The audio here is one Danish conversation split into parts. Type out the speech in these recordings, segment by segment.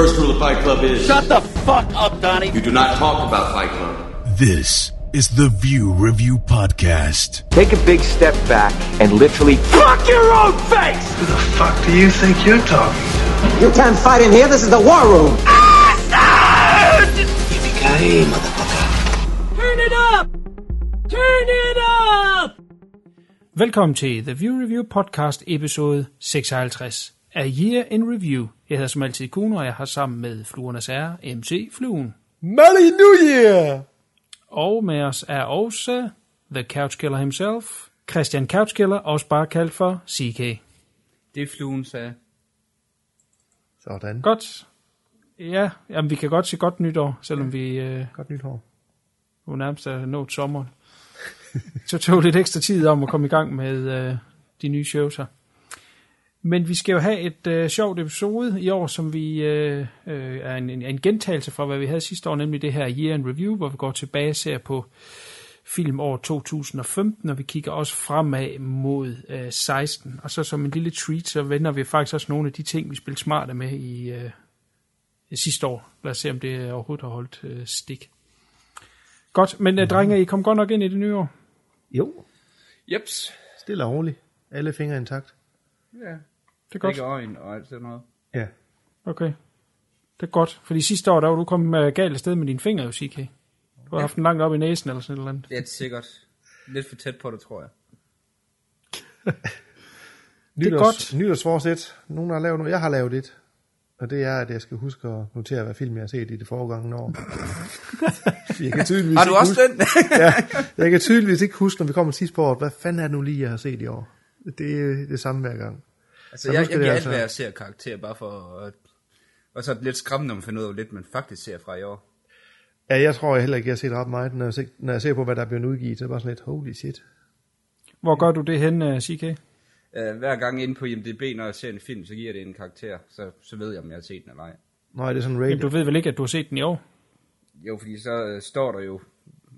First rule of Fight Club is Shut the fuck up, Donnie. you do not talk about Fight Club. This is the View Review Podcast. Take a big step back and literally Fuck your own face! Who the fuck do you think you're talking to? You can't fight in here. This is the war room. Yippee-ki-yay, motherfucker. Turn it up! Turn it up! Velkommen til The View Review Podcast episode 56 A Year in Review. Jeg hedder som altid Kuno, og jeg har sammen med Fluernes Herre, MC Fluen. Merry New Year! Og med os er også The Couch Killer himself, Christian Couchkiller, også bare kaldt for CK. Det er fluen sagde. Sådan. Godt. Ja, jamen, vi kan godt se godt nytår, selvom vi øh, Godt nytår. jo nærmest er nået sommer. Så tog lidt ekstra tid om at komme i gang med øh, de nye shows her. Men vi skal jo have et øh, sjovt episode i år, som vi øh, øh, er en, en, en gentagelse fra, hvad vi havde sidste år, nemlig det her Year in Review, hvor vi går tilbage og ser på film år 2015, og vi kigger også fremad mod øh, 16. Og så som en lille treat, så vender vi faktisk også nogle af de ting, vi spillede smarte med i øh, sidste år. Lad os se, om det overhovedet har holdt øh, stik. Godt, men øh, drenge, I kom godt nok ind i det nye år. Jo, Jeps. stille og roligt. Alle fingre intakt. Ja. Det er godt. Ikke øjen og alt sådan noget. Ja. Okay. Det er godt, fordi sidste år, der var du kommet galt afsted med dine fingre, jo, CK. Du har haft den langt op i næsen eller sådan et eller andet. Det er sikkert. Lidt for tæt på det, tror jeg. Det er godt. Nytårsforsæt. Nogen har lavet noget. Jeg har lavet et. Og det er, at jeg skal huske at notere, hvad film jeg har set i det foregående år. jeg kan tydeligvis Har du ikke også huske, den? ja, jeg kan tydeligvis ikke huske, når vi kommer sidst på året, hvad fanden er det nu lige, jeg har set i år? Det er det samme hver gang. Altså, jeg, jeg giver alt, altså- hvad jeg ser karakter, bare for at... Og så er det lidt skræmmende, når man finder ud af, hvor lidt man faktisk ser fra i år. Ja, jeg tror jeg heller ikke, jeg har set ret meget, når jeg, ser, når jeg ser på, hvad der er blevet udgivet. Så er det bare sådan lidt, holy shit. Hvor gør du det hen, øh, CK? Uh, hver gang inde på IMDb, når jeg ser en film, så giver det en karakter. Så, så ved jeg, om jeg har set den eller ej. Nå, er det sådan Men rated? du ved vel ikke, at du har set den i år? Jo, fordi så uh, står der jo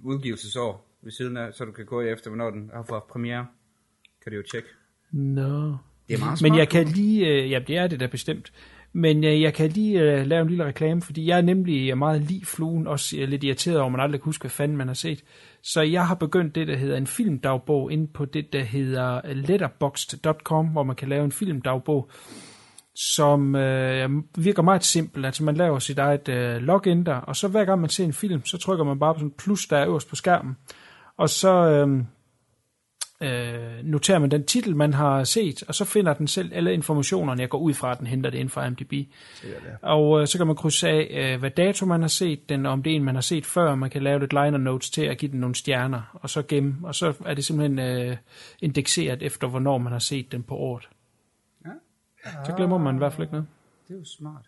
udgivelsesår ved siden af, så du kan gå efter, hvornår den har fået premiere. Kan du jo tjekke. Nå. No. Det er meget Men smart, jeg kan lige, øh, ja, det er det da bestemt. Men øh, jeg kan lige øh, lave en lille reklame, fordi jeg er nemlig meget lige fluen, også øh, lidt irriteret over, at man aldrig kan huske, hvad fanden man har set. Så jeg har begyndt det, der hedder en filmdagbog, inde på det, der hedder letterboxd.com, hvor man kan lave en filmdagbog, som øh, virker meget simpelt. Altså man laver sit eget øh, login der, og så hver gang man ser en film, så trykker man bare på sådan en plus, der er øverst på skærmen. Og så... Øh, øh, noterer man den titel, man har set, og så finder den selv alle informationerne. Jeg går ud fra, at den henter det inden for IMDb. Og øh, så kan man krydse af, øh, hvad dato man har set den, og om det er en, man har set før. Man kan lave lidt liner notes til at give den nogle stjerner, og så gemme. Og så er det simpelthen øh, indekseret efter, hvornår man har set den på året. Ja. Så glemmer man i hvert fald ikke noget. Det er jo smart.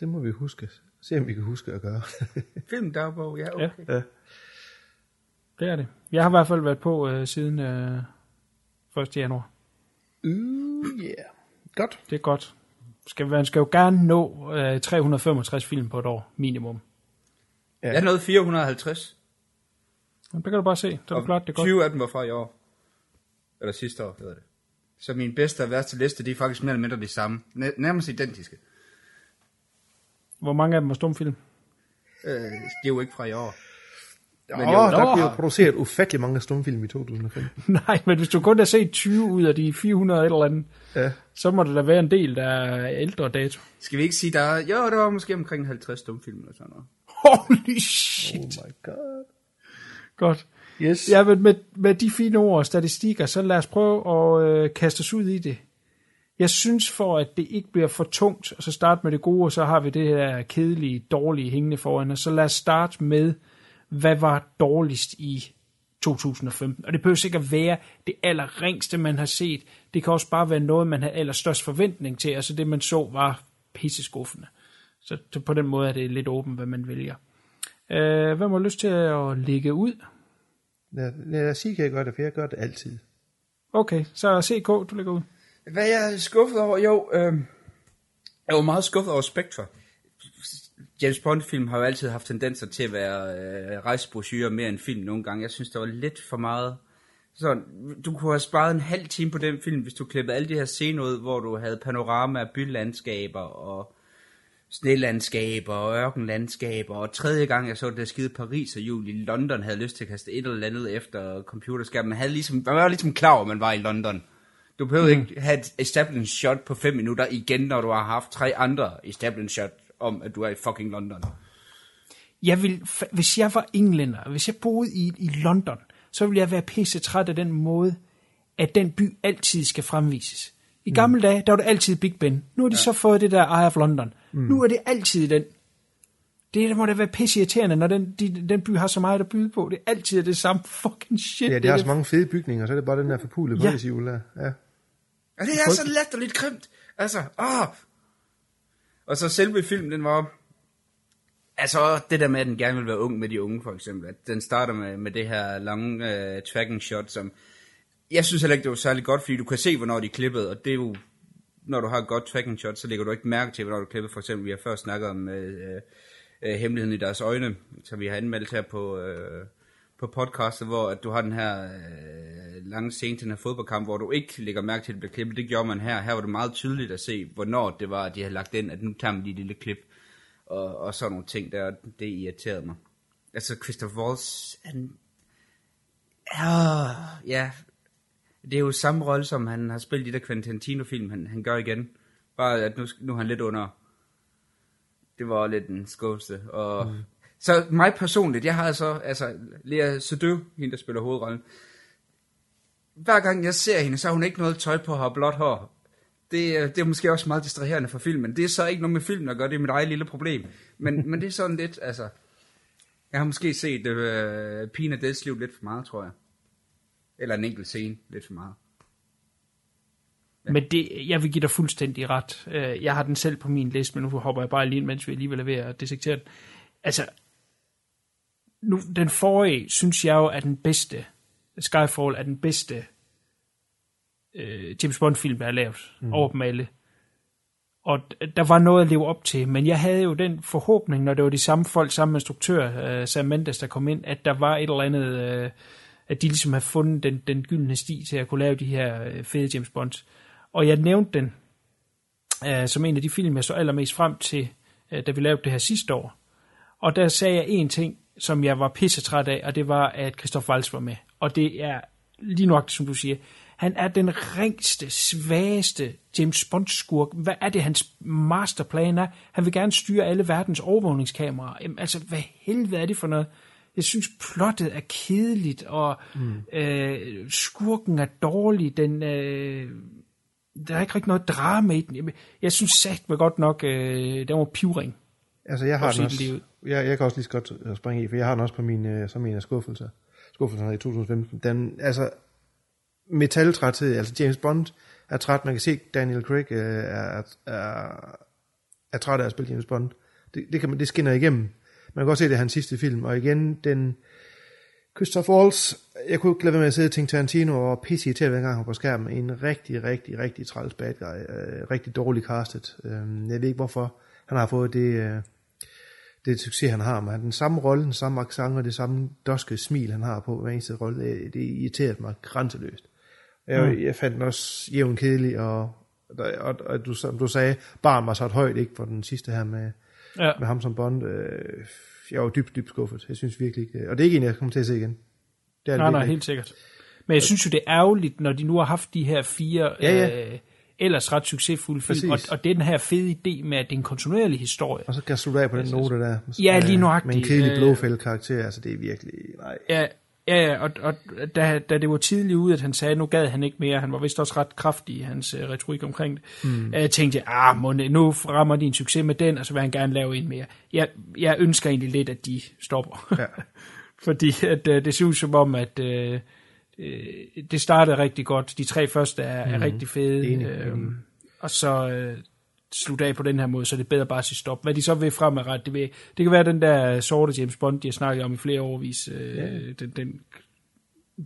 Det må vi huske. Se om vi kan huske at gøre. Filmdagbog, ja, okay. Ja. Det er det. Jeg har i hvert fald været på øh, siden øh, 1. januar. uh, yeah. Godt. Det er godt. Skal, man skal jo gerne nå øh, 365 film på et år, minimum. Jeg nåede 450. Men det kan du bare se. Så er det klart, det er godt. 20 af dem var fra i år. Eller sidste år, hedder det. Så min bedste og værste liste, de er faktisk mere eller mindre de samme. Næ- Nærmest identiske. Hvor mange af dem var stumfilm? Øh, de er jo ikke fra i år. Men Men jo, der nå. bliver produceret ufattelig mange stumfilm i 2015. Nej, men hvis du kun har set 20 ud af de 400 et eller andet, Ja. så må det da være en del, der er ældre dato. Skal vi ikke sige, der er... Jo, der var måske omkring 50 stumfilm eller sådan noget. Holy shit. Oh my god. Godt. Yes. Ja, men med, med de fine ord og statistikker, så lad os prøve at øh, kaste os ud i det. Jeg synes for, at det ikke bliver for tungt, og så starte med det gode, og så har vi det her kedelige, dårlige hængende foran os. Så lad os starte med, hvad var dårligst i 2015? Og det behøver sikkert være det allerringste, man har set. Det kan også bare være noget, man har allerstørst forventning til. Altså det, man så, var pisseskuffende. Så på den måde er det lidt åbent, hvad man vælger. Øh, hvem har lyst til at lægge ud? Lad, lad os sige, kan jeg gøre det, for jeg gør det altid. Okay, så CK, du lægger ud. Hvad jeg er skuffet over? Jo, øh, jeg var meget skuffet over Spectre. James Bond-film har jo altid haft tendenser til at være øh, rejsebrosyrer mere end film nogle gange. Jeg synes, det var lidt for meget. Så du kunne have sparet en halv time på den film, hvis du klippede alle de her scener ud, hvor du havde panorama af bylandskaber og snelandskaber og ørkenlandskaber, og tredje gang jeg så det der skide Paris og jul i London, havde lyst til at kaste et eller andet efter computerskærmen. Man, havde ligesom, man var ligesom klar over, at man var i London. Du behøver mm. ikke have et establishing shot på 5 minutter igen, når du har haft tre andre establishing shot om, at du er i fucking London. Jeg vil, hvis jeg var englænder, hvis jeg boede i, i London, så ville jeg være pisse træt af den måde, at den by altid skal fremvises. I gamle mm. dage, der var det altid Big Ben. Nu har de ja. så fået det der Eye of London. Mm. Nu er det altid den. Det der må da være pisse irriterende, når den, de, den by har så meget at byde på. Det er altid det samme fucking shit. Ja, det de har er så mange fede bygninger, så er det bare den der forpulede Ja. Jul der. Ja. Og det er så latterligt grimt. Altså, åh. Og så selve filmen, den var... Altså, det der med, at den gerne vil være ung med de unge, for eksempel. At den starter med, med det her lange uh, tracking shot, som... Jeg synes heller ikke, det var særlig godt, fordi du kan se, hvornår de er klippet, og det er jo... Når du har et godt tracking shot, så lægger du ikke mærke til, hvornår du er klippet. For eksempel, vi har før snakket om uh, uh, hemmeligheden i deres øjne, så vi har anmeldt her på... Uh, på podcastet, hvor at du har den her øh, lange scene til den her fodboldkamp, hvor du ikke lægger mærke til, at det bliver klippet. Det gjorde man her. Her var det meget tydeligt at se, hvornår det var, at de havde lagt ind, at nu tager man lige et lille klip, og, og sådan nogle ting der, det irriterede mig. Altså, Christopher Waltz, han... Ja, ja, det er jo samme rolle, som han har spillet i de der Quentin Tarantino-film, han, han gør igen. Bare at nu, nu er han lidt under... Det var lidt en skuffelse, og... Mm. Så mig personligt, jeg har altså, altså Lea Seydoux, hende der spiller hovedrollen. Hver gang jeg ser hende, så har hun ikke noget tøj på og har blåt hår. Det, øh, det er måske også meget distraherende for filmen. Det er så ikke noget med filmen at gøre, det er mit eget lille problem. Men, men det er sådan lidt, altså... Jeg har måske set øh, Pina liv lidt for meget, tror jeg. Eller en enkelt scene lidt for meget. Men det, jeg vil give dig fuldstændig ret. Øh, jeg har den selv på min liste, men nu hopper jeg bare lige ind, mens vi alligevel er ved at dissektere den. Altså, nu, den forrige, synes jeg jo, er den bedste. Skyfall er den bedste øh, James Bond-film, der er lavet mm. over dem alle. Og der var noget at leve op til, men jeg havde jo den forhåbning, når det var de samme folk, samme instruktør, øh, Sam Mendes, der kom ind, at der var et eller andet, øh, at de ligesom havde fundet den, den gyldne sti til at kunne lave de her øh, fede James Bonds. Og jeg nævnte den øh, som en af de film, jeg så allermest frem til, øh, da vi lavede det her sidste år. Og der sagde jeg en ting, som jeg var pissetræt af, og det var, at Christoph Waltz var med. Og det er lige nok, som du siger, han er den ringste, svageste James Bond-skurk. Hvad er det, hans masterplan er? Han vil gerne styre alle verdens overvågningskameraer. Jamen, altså, hvad helvede er det for noget? Jeg synes, plottet er kedeligt, og mm. øh, skurken er dårlig. Den, øh, der er ikke rigtig noget drama i den. Jeg synes sagt mig godt nok, øh, den var pivring. Altså, jeg har Og den også, jeg, jeg kan også lige så godt øh, springe i, for jeg har den også på min, øh, som en af skuffelser. Skuffelserne i 2015. Den, altså, metaltræthed, altså James Bond er træt. Man kan se, Daniel Craig øh, er, er, er træt af at spille James Bond. Det, det, kan man, det skinner igennem. Man kan godt se, det er hans sidste film. Og igen, den Christoph Waltz, jeg kunne ikke lade være med at sidde og tænke Tarantino og pisse til hver gang han på skærmen. En rigtig, rigtig, rigtig træls bad guy. Øh, rigtig dårlig castet. Øh, jeg ved ikke, hvorfor han har fået det... Øh, det succes, han har, men han den samme rolle, den samme accent og det samme doske smil, han har på hver eneste rolle, det, det irriterede mig grænseløst. Jeg, mm. jeg fandt den også jævn kedelig, og, og, og, og du, som du sagde, barn var så et højt, ikke, for den sidste her med, Ja. med ham som Bond. Øh, jeg var dybt, dybt skuffet. Jeg synes virkelig ikke, og det er ikke en, jeg kommer til at se igen. Det er Nej, nej, helt sikkert. Men jeg synes jo, det er ærgerligt, når de nu har haft de her fire Ja, ja. Øh, ellers ret succesfulde film, og, Præcis. og det er den her fede idé med, at det er en kontinuerlig historie. Og så kan jeg slutte af på den note der. Ja, lige nøjagtigt. Med en kedelig Øh, blåfælde karakter, altså det er virkelig, nej. Ja, ja, og, og da, da det var tidligt ude, at han sagde, at nu gad han ikke mere, han var vist også ret kraftig i hans uh, retorik omkring det, mm. jeg tænkte, ah, må, nu rammer de en succes med den, og så vil han gerne lave en mere. Jeg, jeg ønsker egentlig lidt, at de stopper. Ja. Fordi at, uh, det ud som om, at uh, det startede rigtig godt. De tre første er, er rigtig fede. Enig, Øhm, og så øh, slutte af på den her måde, så er det bedre bare at sige stop. Hvad de så vil fremadrettet, det, vil, det kan være den der sorte James Bond, de har snakket om i flere årvis. Øh, Ja. den, den,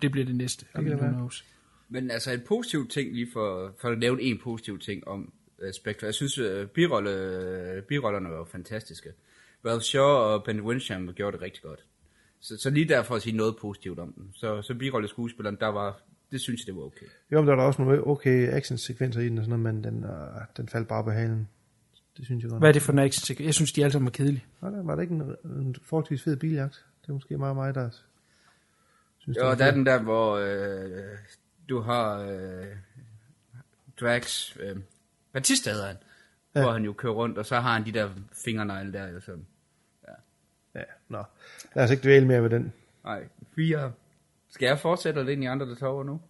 det bliver det næste. Det kan det. Men altså en positiv ting, lige for, for at nævne en positiv ting om uh, Spectre. Jeg synes, uh, birolle, birollerne var fantastiske. Ralph Shaw og Ben Wincham gjorde det rigtig godt. Så, så lige derfor at sige noget positivt om dem. Så, så birolle skuespilleren, der var, det synes jeg, det var okay. Jo, men der er der også nogle okay actionsekvenser i den og sådan noget, men den, øh, den faldt bare på halen. Det synes jeg godt. Hvad er det for en action Jeg synes, de alle sammen er kedelige. Var der, var der ikke en, en forholdsvis fed biljagt? Det er måske meget mig, der synes, Jo, det der er den der, hvor øh, du har øh, Drax, øh, Batista hedder han, ja. hvor han jo kører rundt, og så har han de der fingernegle der, jo sådan. Nå. Lad os ikke dvæle mere ved den. Nej, fire. Skal jeg fortsætte, eller er det en af de andre, der tager over nu?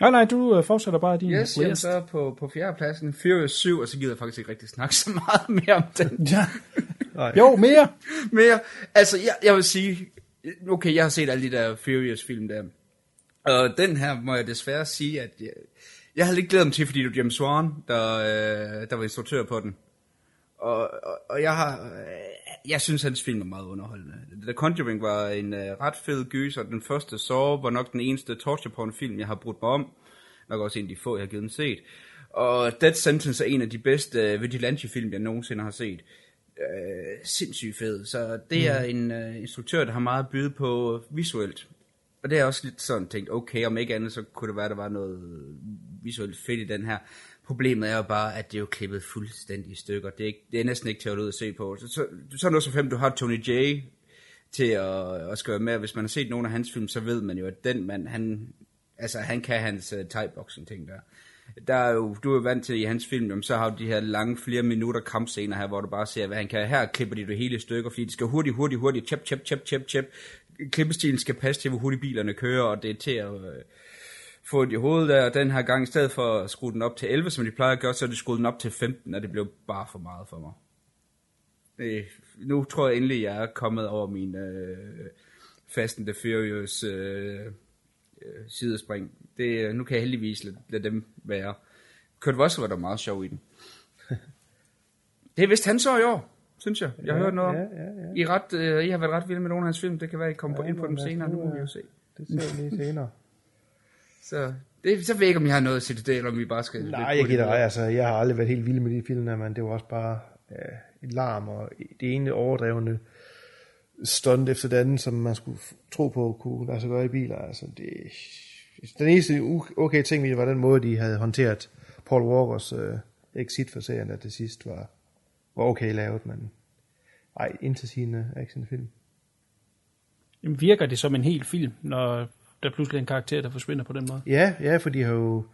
Nej, nej, du øh, fortsætter bare din Yes, list. så på, på fjerdepladsen, Furious 7, og så gider jeg faktisk ikke rigtig snakke så meget mere om den. Ja. Nej. Jo, mere. mere. Altså, jeg, jeg vil sige, okay, jeg har set alle de der Furious-film der. Og den her må jeg desværre sige, at jeg, jeg havde lidt glædet mig til, fordi det var James Wan, der, øh, der var instruktør på den. Og, og, og jeg har, øh, jeg synes, hans film er meget underholdende. The Conjuring var en øh, ret fed gys, og den første Saw var nok den eneste torture porn film, jeg har brudt mig om. Nok også en af de få, jeg har givet den set. Og Dead Sentence er en af de bedste øh, vigilante-film, jeg nogensinde har set. Øh, sindssygt fed. Så det er en øh, instruktør, der har meget at byde på visuelt. Og det er også lidt sådan tænkt, okay, om ikke andet, så kunne det være, der var noget visuelt fedt i den her. Problemet er jo bare, at det er jo klippet fuldstændig i stykker. Det er, ikke, det er næsten ikke til at holde ud at se på. Så, så, så noget så fem, du har Tony J til at, at skrive med. Hvis man har set nogle af hans film, så ved man jo, at den mand, han, altså, han kan hans uh, thai-boxing ting der. Der er jo, du er jo vant til i hans film, jamen, så har du de her lange flere minutter kampscener her, hvor du bare ser, hvad han kan. Her klipper de det hele i stykker, fordi de skal hurtigt, hurtigt, hurtigt, chep, chep, chep, chep, chep. Klippestilen skal passe til, hvor hurtigt bilerne kører, og det er til at øh, få det i hovedet der. Og den her gang, i stedet for at skrue den op til 11, som de plejer at gøre, så er de skruet den op til 15, og det blev bare for meget for mig. Det, nu tror jeg endelig, jeg er kommet over min øh, Fast and the Furious øh, øh, sidespring. Det, øh, nu kan jeg heldigvis lade, lade dem være. Kurt Russell var der meget sjov i den. Det er vist han så i år, synes jeg. Jeg har Ja, hørt noget ja, ja, ja. I, ret, øh, I har været ret vilde med nogle af hans film. Det kan være, I kommer på ind på dem senere. nu, må vi jo øh, se. Det ser vi lige senere. Så, det, så ved jeg ikke, om jeg har noget at sige til det, eller om vi bare skal... Nej, jeg giver dig. Altså, jeg har aldrig været helt vild med de film der, men det var også bare ja, et larm, og det ene overdrevne stunt efter det andet, som man skulle tro på kunne lade sig gøre i biler. Altså, det, den eneste okay ting ved det var den måde, de havde håndteret Paul Walkers øh, exit for serien, der til sidst var, var okay lavet, men ej, intetsigende actionfilm. Jamen, virker det som en hel film, når der pludselig er en karakter, der forsvinder på den måde? Ja, ja, for de har jo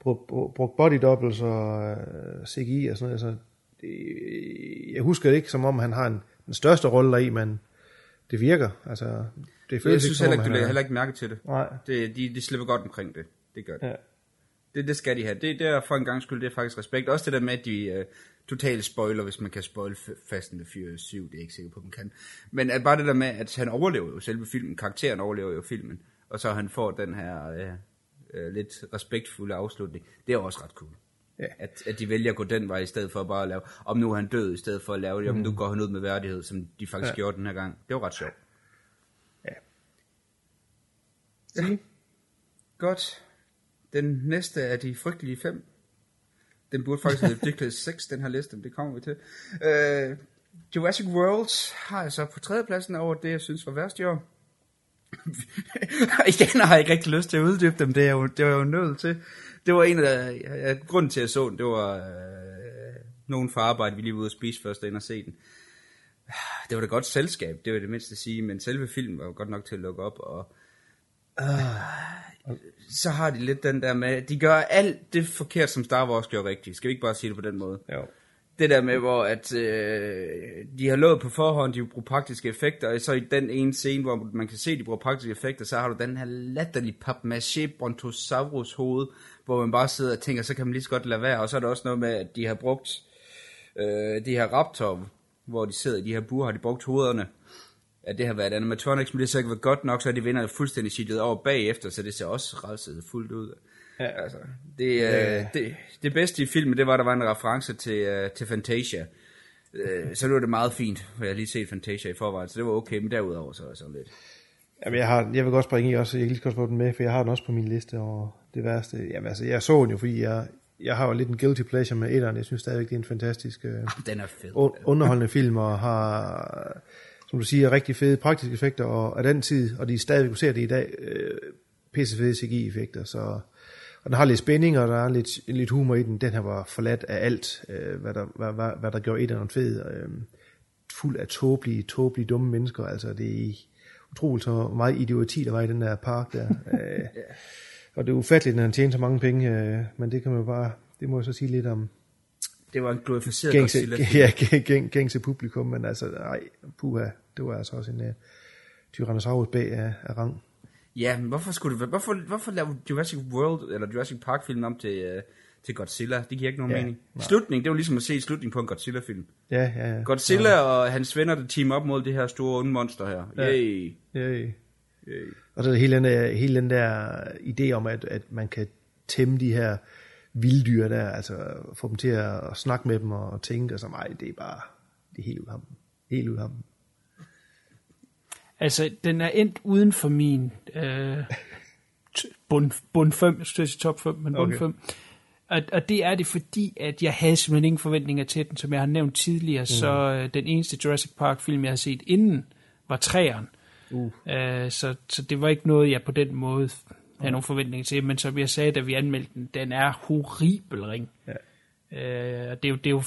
brugt, brugt body doubles og øh, CGI og sådan noget, så det, jeg husker det ikke, som om han har en, den største rolle deri, men det virker. Altså, det føles Jeg ikke, synes som heller om ikke, du lægger er- heller ikke mærke til det. Nej. det de, de slipper godt omkring det. Det gør de. Ja. Det, det skal de have. Det, det er for en gang skyld, det er faktisk respekt. Også det der med, at de uh, totalt spoiler, hvis man kan spoil Fast and the Furious 7, det er jeg ikke sikker på, man kan. Men at bare det der med, at han overlever jo selve filmen, karakteren overlever jo filmen, og så han får den her uh, uh, lidt respektfulde afslutning, det er også ret cool. Ja. At, at de vælger at gå den vej, i stedet for bare at lave, om nu er han død, i stedet for at lave det, om Mm. nu går han ud med værdighed, som de faktisk Ja. gjorde den her gang. Det var ret sjovt. Ja. Ja. Godt. Den næste af de frygtelige fem. Den burde faktisk hedde Ridiculous 6, den her liste, men det kommer vi til. Uh, Jurassic World har jeg så på tredjepladsen over det, jeg synes var værst i år. Igen har jeg ikke rigtig lyst til at uddybe dem, det er jo, det var jeg jo nødt til. Det var en af ja, grunden til, at jeg så den, det var øh, nogen fra arbejde, vi lige var ude at spise først, ind og se den. Det var da godt selskab, det var det mindste at sige, men selve filmen var jo godt nok til at lukke op, og øh, så har de lidt den der med, de gør alt det forkert, som Star Wars gjorde rigtigt. Skal vi ikke bare sige det på den måde? Jo. Det der med, hvor at, øh, de har lovet på forhånd, de vil bruge praktiske effekter, og så i den ene scene, hvor man kan se, de bruger praktiske effekter, så har du den her latterlige papmaché brontosaurus hoved, hvor man bare sidder og tænker, så kan man lige så godt lade være. Og så er der også noget med, at de har brugt øh, de her raptor, hvor de sidder i de her buer, har de brugt hovederne. At det har været animatronics, men det har så ikke været godt nok, så de vinder fuldstændig shittet over bagefter, så det ser også rædset fuldt ud. Ja. Altså, det, øh, det, det bedste i filmen, det var, at der var en reference til, uh, til Fantasia. Uh, så var det meget fint, for jeg har lige set Fantasia i forvejen, så det var okay, men derudover så sådan lidt. Jamen, jeg, har, jeg vil godt springe i også, jeg kan lige godt få den med, for jeg har den også på min liste over det værste. Jamen, altså, jeg så den jo, fordi jeg, jeg har jo lidt en guilty pleasure med etteren. Jeg synes stadigvæk, det er en fantastisk øh, Den er fed. un- underholdende film, og har, som du siger, rigtig fede praktiske effekter, og af den tid, og de stadigvæk ser det i dag, øh, pisse fede CGI-effekter, så... og den har lidt spænding, og der er lidt, lidt humor i den. Den her var forladt af alt, øh, hvad, der, hvad, hvad, hvad der gjorde et eller andet fed. Øh, fuld af tåbelige, tåbelige, dumme mennesker. Altså, det er utroligt så meget idioti, der var i den der park der. øh, og det er ufatteligt, når han tjener så mange penge, øh, men det kan man bare, det må jeg så sige lidt om Det var en glorificeret gængse, Godzilla. ja, gæng, gængse publikum, men altså, nej, puha, det var altså også en uh, Tyrannosaurus bag af, af rang. Ja, men hvorfor skulle det? Hvorfor, hvorfor lave Jurassic World eller Jurassic Park film om til, uh, til Godzilla? Det giver ikke nogen Ja, mening. nej. Slutning, det var ligesom at se slutningen på en Godzilla film. Ja, ja, ja. Godzilla ja. og hans venner, der team op mod det her store onde monster her. Ja. Yay. Ja, ja. Og så er det hele den der, hele den der idé om, at, at man kan tæmme de her vilddyr der, altså få dem til at, at snakke med dem og tænke, og så nej, det er bare, det er helt ud af hampen. Helt ud af hampen. Altså, den er endt uden for min øh, bund, bund 5, jeg skulle top 5, men bund Okay. 5. Og, og det er det, fordi at jeg havde simpelthen ingen forventninger til den, som jeg har nævnt tidligere, mm. så øh, den eneste Jurassic Park film, jeg har set inden, var træeren. Uh. Øh, så, så det var ikke noget, jeg på den måde havde nogen forventninger til, men som jeg sagde, da vi anmeldte den, den er horribel ring. Ja. Øh, og det er jo, det er jo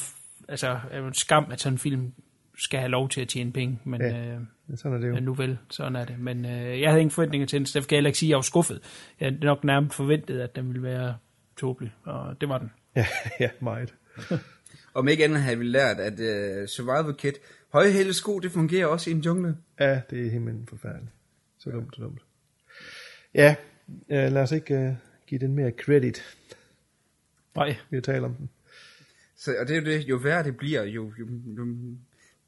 altså, er jo en skam, at sådan en film skal have lov til at tjene penge, men... Ja. Øh, Men sådan er det jo. Ja, nu vel, sådan er det. Men øh, jeg havde ingen forventninger til den, så derfor kan jeg heller ikke sige, at jeg var skuffet. Jeg havde nok nærmest forventet, at den ville være tåbelig, og det var den. Ja, ja, meget. Om ikke andet havde vi lært, at uh, Survival Kit, højhælde sko, det fungerer også i en jungle. Ja, det er simpelthen forfærdeligt. Så dumt, så dumt. Ja, øh, lad os ikke uh, give den mere credit, Nej, vi taler om den. Så, og det er jo det, jo værre det bliver, jo, jo, jo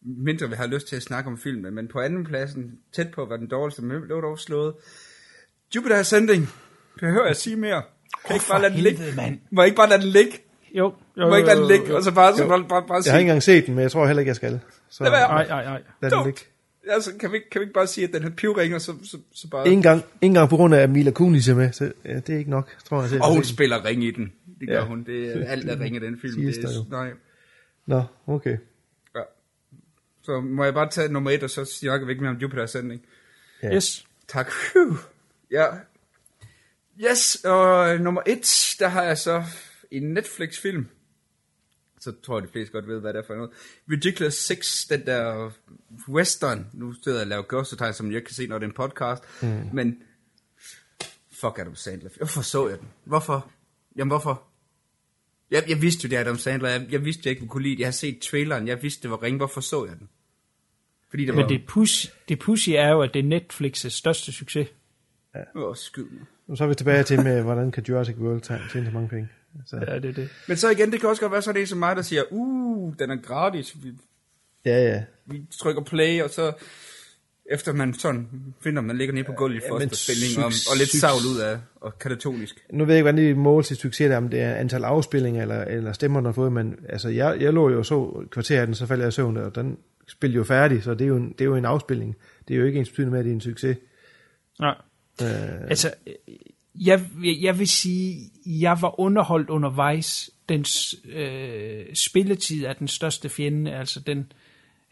mindre vi har lyst til at snakke om filmen. Men på anden pladsen, tæt på, var den dårligste, men var dog slået. Jupiter Ascending. Behøver jeg sige mere? Kan jeg ikke bare lade den ligge? helvede, mand. Må jeg ikke bare lade den ligge? jo. jo, Må jeg ikke lade den ligge? jo. Og så bare, så bare, bare, bare Jeg har ikke engang set den, men jeg tror heller ikke, jeg skal. Så Lad være. Nej, nej, nej. lad den ligge. altså, kan, vi, ikke- kan vi ikke bare sige, at den her pivringer, så, så, så bare... Ingen gang, ingen engang på grund af, at Mila Kunis er med, så ja, det er ikke nok, tror jeg. Selv. Og hun spiller ring i den. Det gør Ja. hun. Det er alt, der ringer den film. Det er, nej. Nå, okay. Så må jeg bare tage nummer et, og så snakker vi ikke mere om Jupiter Ascending. Ja. Yes. Tak. Ja. Yes, og nummer et, der har jeg så en Netflix-film. Så tror jeg, de fleste godt ved, hvad det er for noget. Ridiculous 6, den der western. Nu sidder jeg og laver gåsetegn, som jeg ikke kan se, når det er en podcast. Mm. Men, fuck Adam Sandler. Hvorfor så jeg den? Hvorfor? Jamen, hvorfor? Jeg, jeg vidste jo, det er Adam Sandler. Jeg, jeg vidste, jeg ikke kunne lide det. Jeg har set traileren. Jeg vidste, det var ring. Hvorfor så jeg den? Fordi det var... Men det, push, det pushy er jo, at det er Netflix' største succes. Åh, oh, skyd mig. Så er vi tilbage til med, hvordan kan Jurassic World tjene så mange penge. Så, Ja, det er det. Men så igen, det kan også godt være sådan en som mig, der siger, uh, den er gratis. Vi, ja, ja. vi trykker play, og så efter man sådan finder, man ligger nede på gulvet i Ja, spilling, og, og lidt savl ud af, og katatonisk. Nu ved jeg ikke, hvordan det mål til succes er, om det er antal afspillinger eller, eller stemmer, der har fået, men altså, jeg, jeg lå jo så kvarter af den, så faldt jeg i søvn, og den spillede jo færdig, så det er jo en, det er jo en afspilning. Det er jo ikke ens betydende med, at det er en succes. Nej. Øh, Altså, jeg, jeg vil sige, jeg var underholdt undervejs. Dens øh, spilletid er den største fjende, altså den,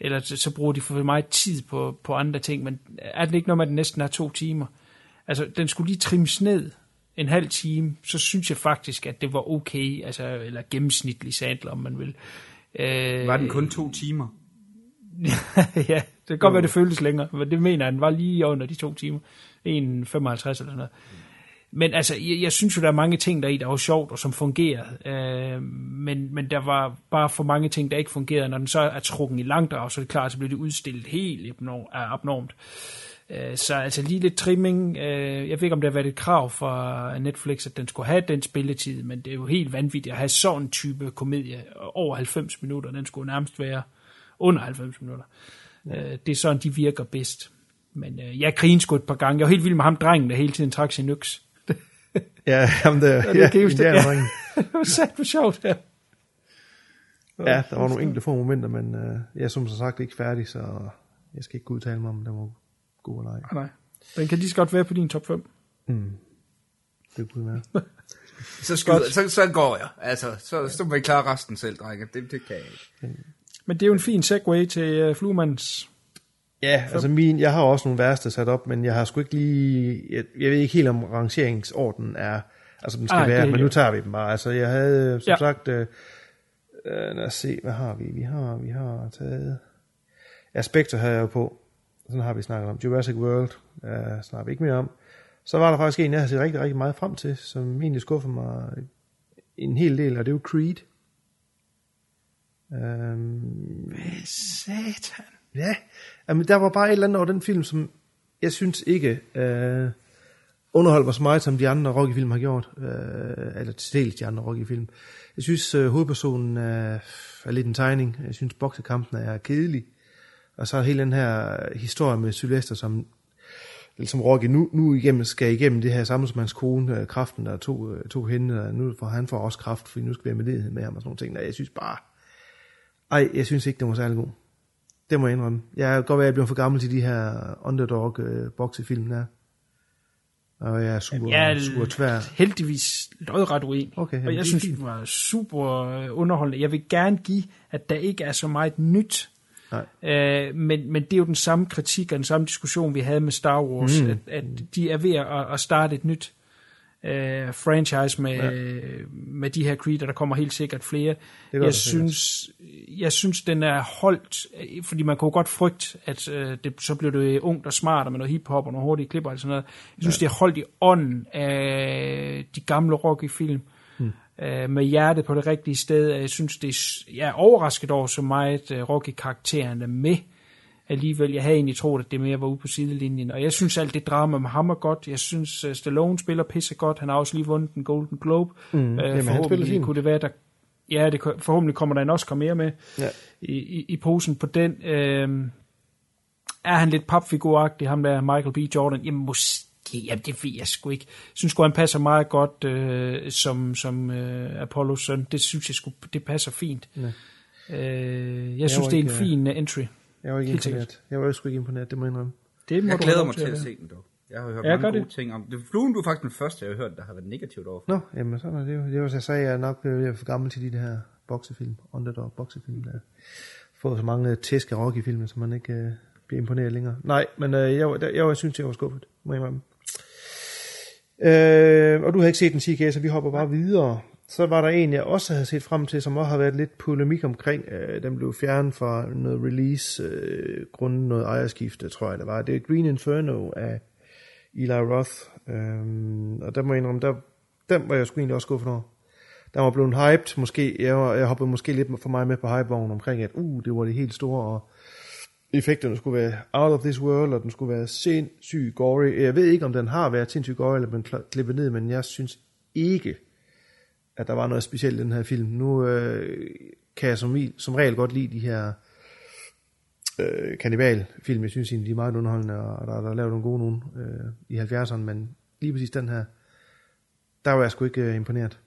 eller så, bruger de for meget tid på, på andre ting, men er det ikke noget med, at den næsten er to timer? Altså, den skulle lige trimmes ned en halv time, så synes jeg faktisk, at det var okay, altså, eller gennemsnitlig Sandler, om man vil. Øh, Var den kun to timer? ja, det kan godt være, det føltes længere, men det mener jeg, den var lige under de to timer. 1,55 eller sådan noget. Men altså, jeg, jeg synes jo, der er mange ting der i, der var sjovt og som fungerede. Øh, men, men der var bare for mange ting, der ikke fungerede. Når den så er trukken i langdrag, så er det klart, så bliver det udstillet helt abnorm- abnormt. Øh, så altså lige lidt trimming. Øh, jeg ved ikke, om det har været et krav fra Netflix, at den skulle have den spilletid, men det er jo helt vanvittigt at have sådan en type komedie over 90 minutter. Den skulle nærmest være under 90 minutter. Ja. Det er sådan, de virker bedst. Men øh, jeg grinede sgu et par gange. Jeg var helt vild med ham, drengen, der hele tiden trak sin øks. Ja, jamen det, Ja, ja, det ja, kan huske. indianerdrengen. det var sat for sjovt her. ja, der var nogle enkelte få momenter, men øh, jeg er som så sagt ikke færdig, så jeg skal ikke udtale mig om, den var god eller ej. Nej, den kan lige så godt være på din top 5. Det kunne være. Så, skyder, så, så går jeg. Altså, så, så må I klare resten selv, drenge. Det, det kan jeg ikke. Men det er jo en fin segue til uh, Fluemans. Ja, altså min, jeg har også nogle værste sat op, men jeg har sgu ikke lige, jeg, jeg ved ikke helt om rangeringsordenen er Altså, den skal Ej, det er være, men nu tager vi dem bare. Altså, jeg havde, øh, som Ja. sagt, øh, øh, lad os se, hvad har vi? Vi har, vi har taget... Ja, Spectre havde jeg jo på. Sådan har vi snakket om. Jurassic World uh, snakker vi ikke mere om. Så var der faktisk en, jeg havde set rigtig, rigtig meget frem til, som egentlig skuffede mig en hel del, og det er jo Creed. Um, Satan. Ja, jamen, der var bare et eller andet over den film, som jeg synes ikke øh, underholdt mig så meget, som de andre Rocky-film har gjort. Øh, eller til dels de andre Rocky-film. Jeg synes, øh, hovedpersonen er, er lidt en tegning. Jeg synes, boksekampen er kedelig. Og så hele den her historie med Sylvester, som, eller som Rocky nu, nu igennem, skal igennem det her samme som hans kone, øh, kraften, der tog, to øh, tog hende, og nu får han får også kraft, fordi nu skal vi have det med ham og sådan nogle ting. Nej, jeg synes bare, ej, jeg synes ikke, det var særlig god. Det må jeg indrømme. Jeg kan godt være, at jeg bliver for gammel til de her underdog øh, boksefilm der. Og jeg er super, Jeg er super tvær. heldigvis lodret uenig. Okay, jamen, og det jeg er synes, det var super øh, underholdende. Jeg vil gerne give, at der ikke er så meget nyt. Nej. Øh, men, men det er jo den samme kritik og den samme diskussion, vi havde med Star Wars, mm. at, at de er ved at, at starte et nyt øh, franchise med, ja. med de her Creed, og der kommer helt sikkert flere. Jeg sikkert. synes, jeg synes, den er holdt, fordi man kunne godt frygte, at øh, det, så blev det ungt og smart, og med noget hiphop og nogle hurtige klipper og sådan noget. Jeg synes, ja. det er holdt i ånden af de gamle Rocky-film. Hmm. Øh, med hjertet på det rigtige sted. Jeg synes, det er, jeg er overrasket over så meget uh, Rocky-karakteren er med. Alligevel, jeg havde egentlig troet, at det mere var ude på sidelinjen. Og jeg synes alt det drama med ham er godt. Jeg synes, uh, Stallone spiller pisse godt. Han har også lige vundet den Golden Globe. Mm, uh, han spiller forhåbentlig fint. kunne det være, der Ja, det, forhåbentlig kommer der en Oscar mere med Ja. i, i, i posen på den. Øhm, er han lidt papfiguragtig, ham der Michael B. Jordan? Jamen måske, jamen det ved jeg sgu ikke. Jeg synes sgu, han passer meget godt øh, som, som øh, Apollos søn. Det synes jeg sgu, det passer fint. Øh, jeg synes, var det er en ikke, øh, fin uh, entry. Jeg var ikke Helt imponeret. Jeg var jo sgu ikke imponeret, det må jeg indrømme. Det må Jeg du glæder mig til at se den dog. Jeg har hørt Ja, mange gode det. ting om det. Fluen, du er faktisk den første, jeg har hørt, der har været negativt over. Nå, jamen sådan er det jo. Det var, jeg sagde, jeg er nok ved at for gammel til de her boksefilm, underdog boksefilm, der får så mange tæsk af Rocky-filmer, så man ikke øh, bliver imponeret længere. Nej, men øh, jeg, jeg, jeg, jeg synes, jeg var skuffet, må jeg indrømme. Øh, og du har ikke set den 10K, så vi hopper bare videre. Så var der en, jeg også havde set frem til, som også har været lidt polemik omkring. Øh, den blev fjernet fra noget release, øh, grundet noget ejerskifte, tror jeg det var. Det er Green Inferno af Eli Roth. Øhm, og der må jeg indrømme, der, den var jeg sgu egentlig også skuffet over. Der var blevet hyped, måske, jeg, var, jeg hoppede måske lidt for mig med på hypevognen omkring, at uh, det var det helt store, og effekterne skulle være out of this world, og den skulle være sindssygt gory. Jeg ved ikke, om den har været sindssygt gory, eller den klippet ned, men jeg synes ikke, at der var noget specielt i den her film. Nu øh, kan jeg som, som regel godt lide de her øh, kannibalfilm. Jeg synes egentlig, de er meget underholdende, og der, der er lavet nogle gode nogen øh, i 70'erne, men lige præcis den her, der var jeg sgu ikke øh, imponeret.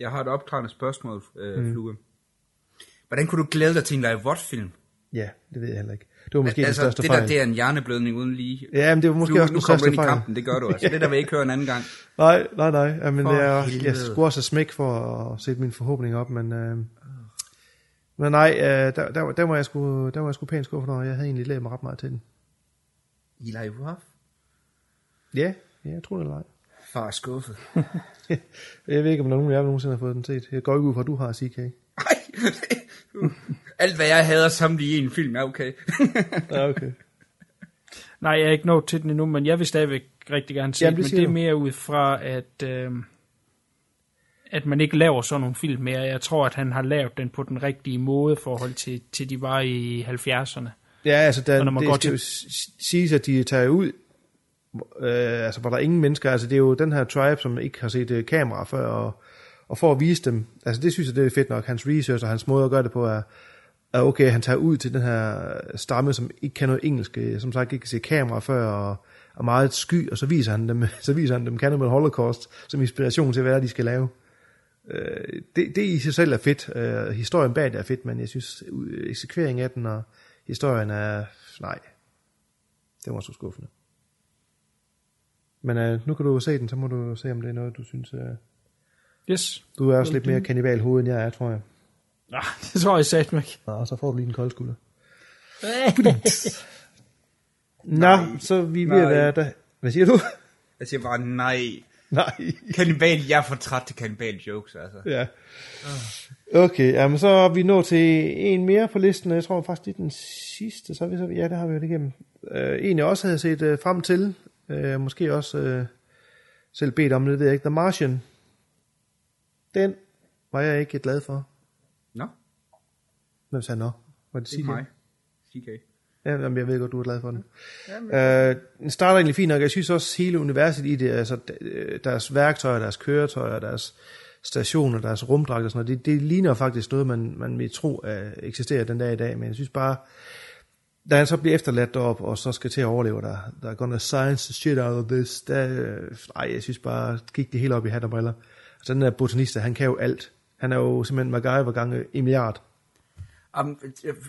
Jeg har et opklarende spørgsmål, øh, mm. Flue. Hvordan kunne du glæde dig til en live film Ja, det ved jeg heller ikke. Det var måske altså, den største det fejl. der, det er en hjerneblødning uden lige. Ja, men det var måske Flue, også nu den kommer du største ind i fejl. kampen, det gør du altså. Det der vil jeg ikke høre en anden gang. Nej, nej, nej. Ja, men det er, jeg helvede. skulle også smæk for at sætte mine forhåbninger op, men, øh, men nej, øh, der, der, der, var jeg sgu, der var jeg sgu pænt skuffet over. Jeg havde egentlig lært mig ret meget til den. Eli Roth? Ja, ja jeg tror det eller ej. Far er skuffet. Jeg ved ikke, om der er nogen af jer, nogensinde har fået den set. Jeg går ikke ud fra, at du har, CK. Alt hvad jeg hader samlet i en film er okay. Ja, okay. Nej, jeg er ikke nået til den endnu, men jeg vil stadigvæk rigtig gerne se Jamen, den, det men det er mere ud fra, at, øh, at man ikke laver sådan nogle film mere. Jeg tror, at han har lavet den på den rigtige måde i forhold til, til de var i 70'erne. Ja, altså, der, Og når man det går skal til- jo siges, at de tager ud, øh, altså hvor der er ingen mennesker, altså det er jo den her tribe, som ikke har set øh, kamera før, og, og for at vise dem, altså det synes jeg, det er fedt nok, hans research og hans måde at gøre det på er, er okay, han tager ud til den her stamme, som ikke kan noget engelsk, øh, som sagt ikke kan se kamera før, og er meget sky, og så viser han dem, så viser han dem Cannibal Holocaust som inspiration til, hvad de skal lave. Øh, det, det i sig selv er fedt. Øh, historien bag det er fedt, men jeg synes, eksekveringen af den og historien er... Nej, det var så skuffende. Men øh, nu kan du se den, så må du se, om det er noget, du synes... Øh, Yes. du er også lidt mere kannibal hoved, end jeg er, tror jeg. Ah, det tror jeg sagt mig. Nå, så får du lige en kold skulder. Nå, så vi Nej. være der. Hvad siger du? Jeg siger bare nej. Nej. Kannibal, jeg er for træt til kannibal jokes, altså. Ja. Okay, jamen så er vi nået til en mere på listen, og jeg tror faktisk, det er den sidste, så er vi så, ja, det har vi jo igennem. Uh, en jeg også havde set uh, frem til, uh, måske også uh, selv bedt om, det ved jeg ikke, The Martian. Den var jeg ikke glad for. Nå, Hvem sagde nå? Var det det er mig. CK. Ja, jamen, jeg ved godt, du er glad for den. Øh, den starter egentlig fint nok. Jeg synes også, hele universet i det, altså øh, deres værktøjer, deres køretøjer, deres stationer, deres rumdragter og sådan noget, det, det ligner faktisk noget, man, man vil tro at eksisterer den dag i dag. Men jeg synes bare, da han så bliver efterladt derop og så skal til at overleve, der, der er gonna science the shit out of this, der, øh, ej, jeg synes bare, gik det helt op i hat og briller. Altså den der botanist, han kan jo alt. Han er jo simpelthen MacGyver gange en milliard. Um,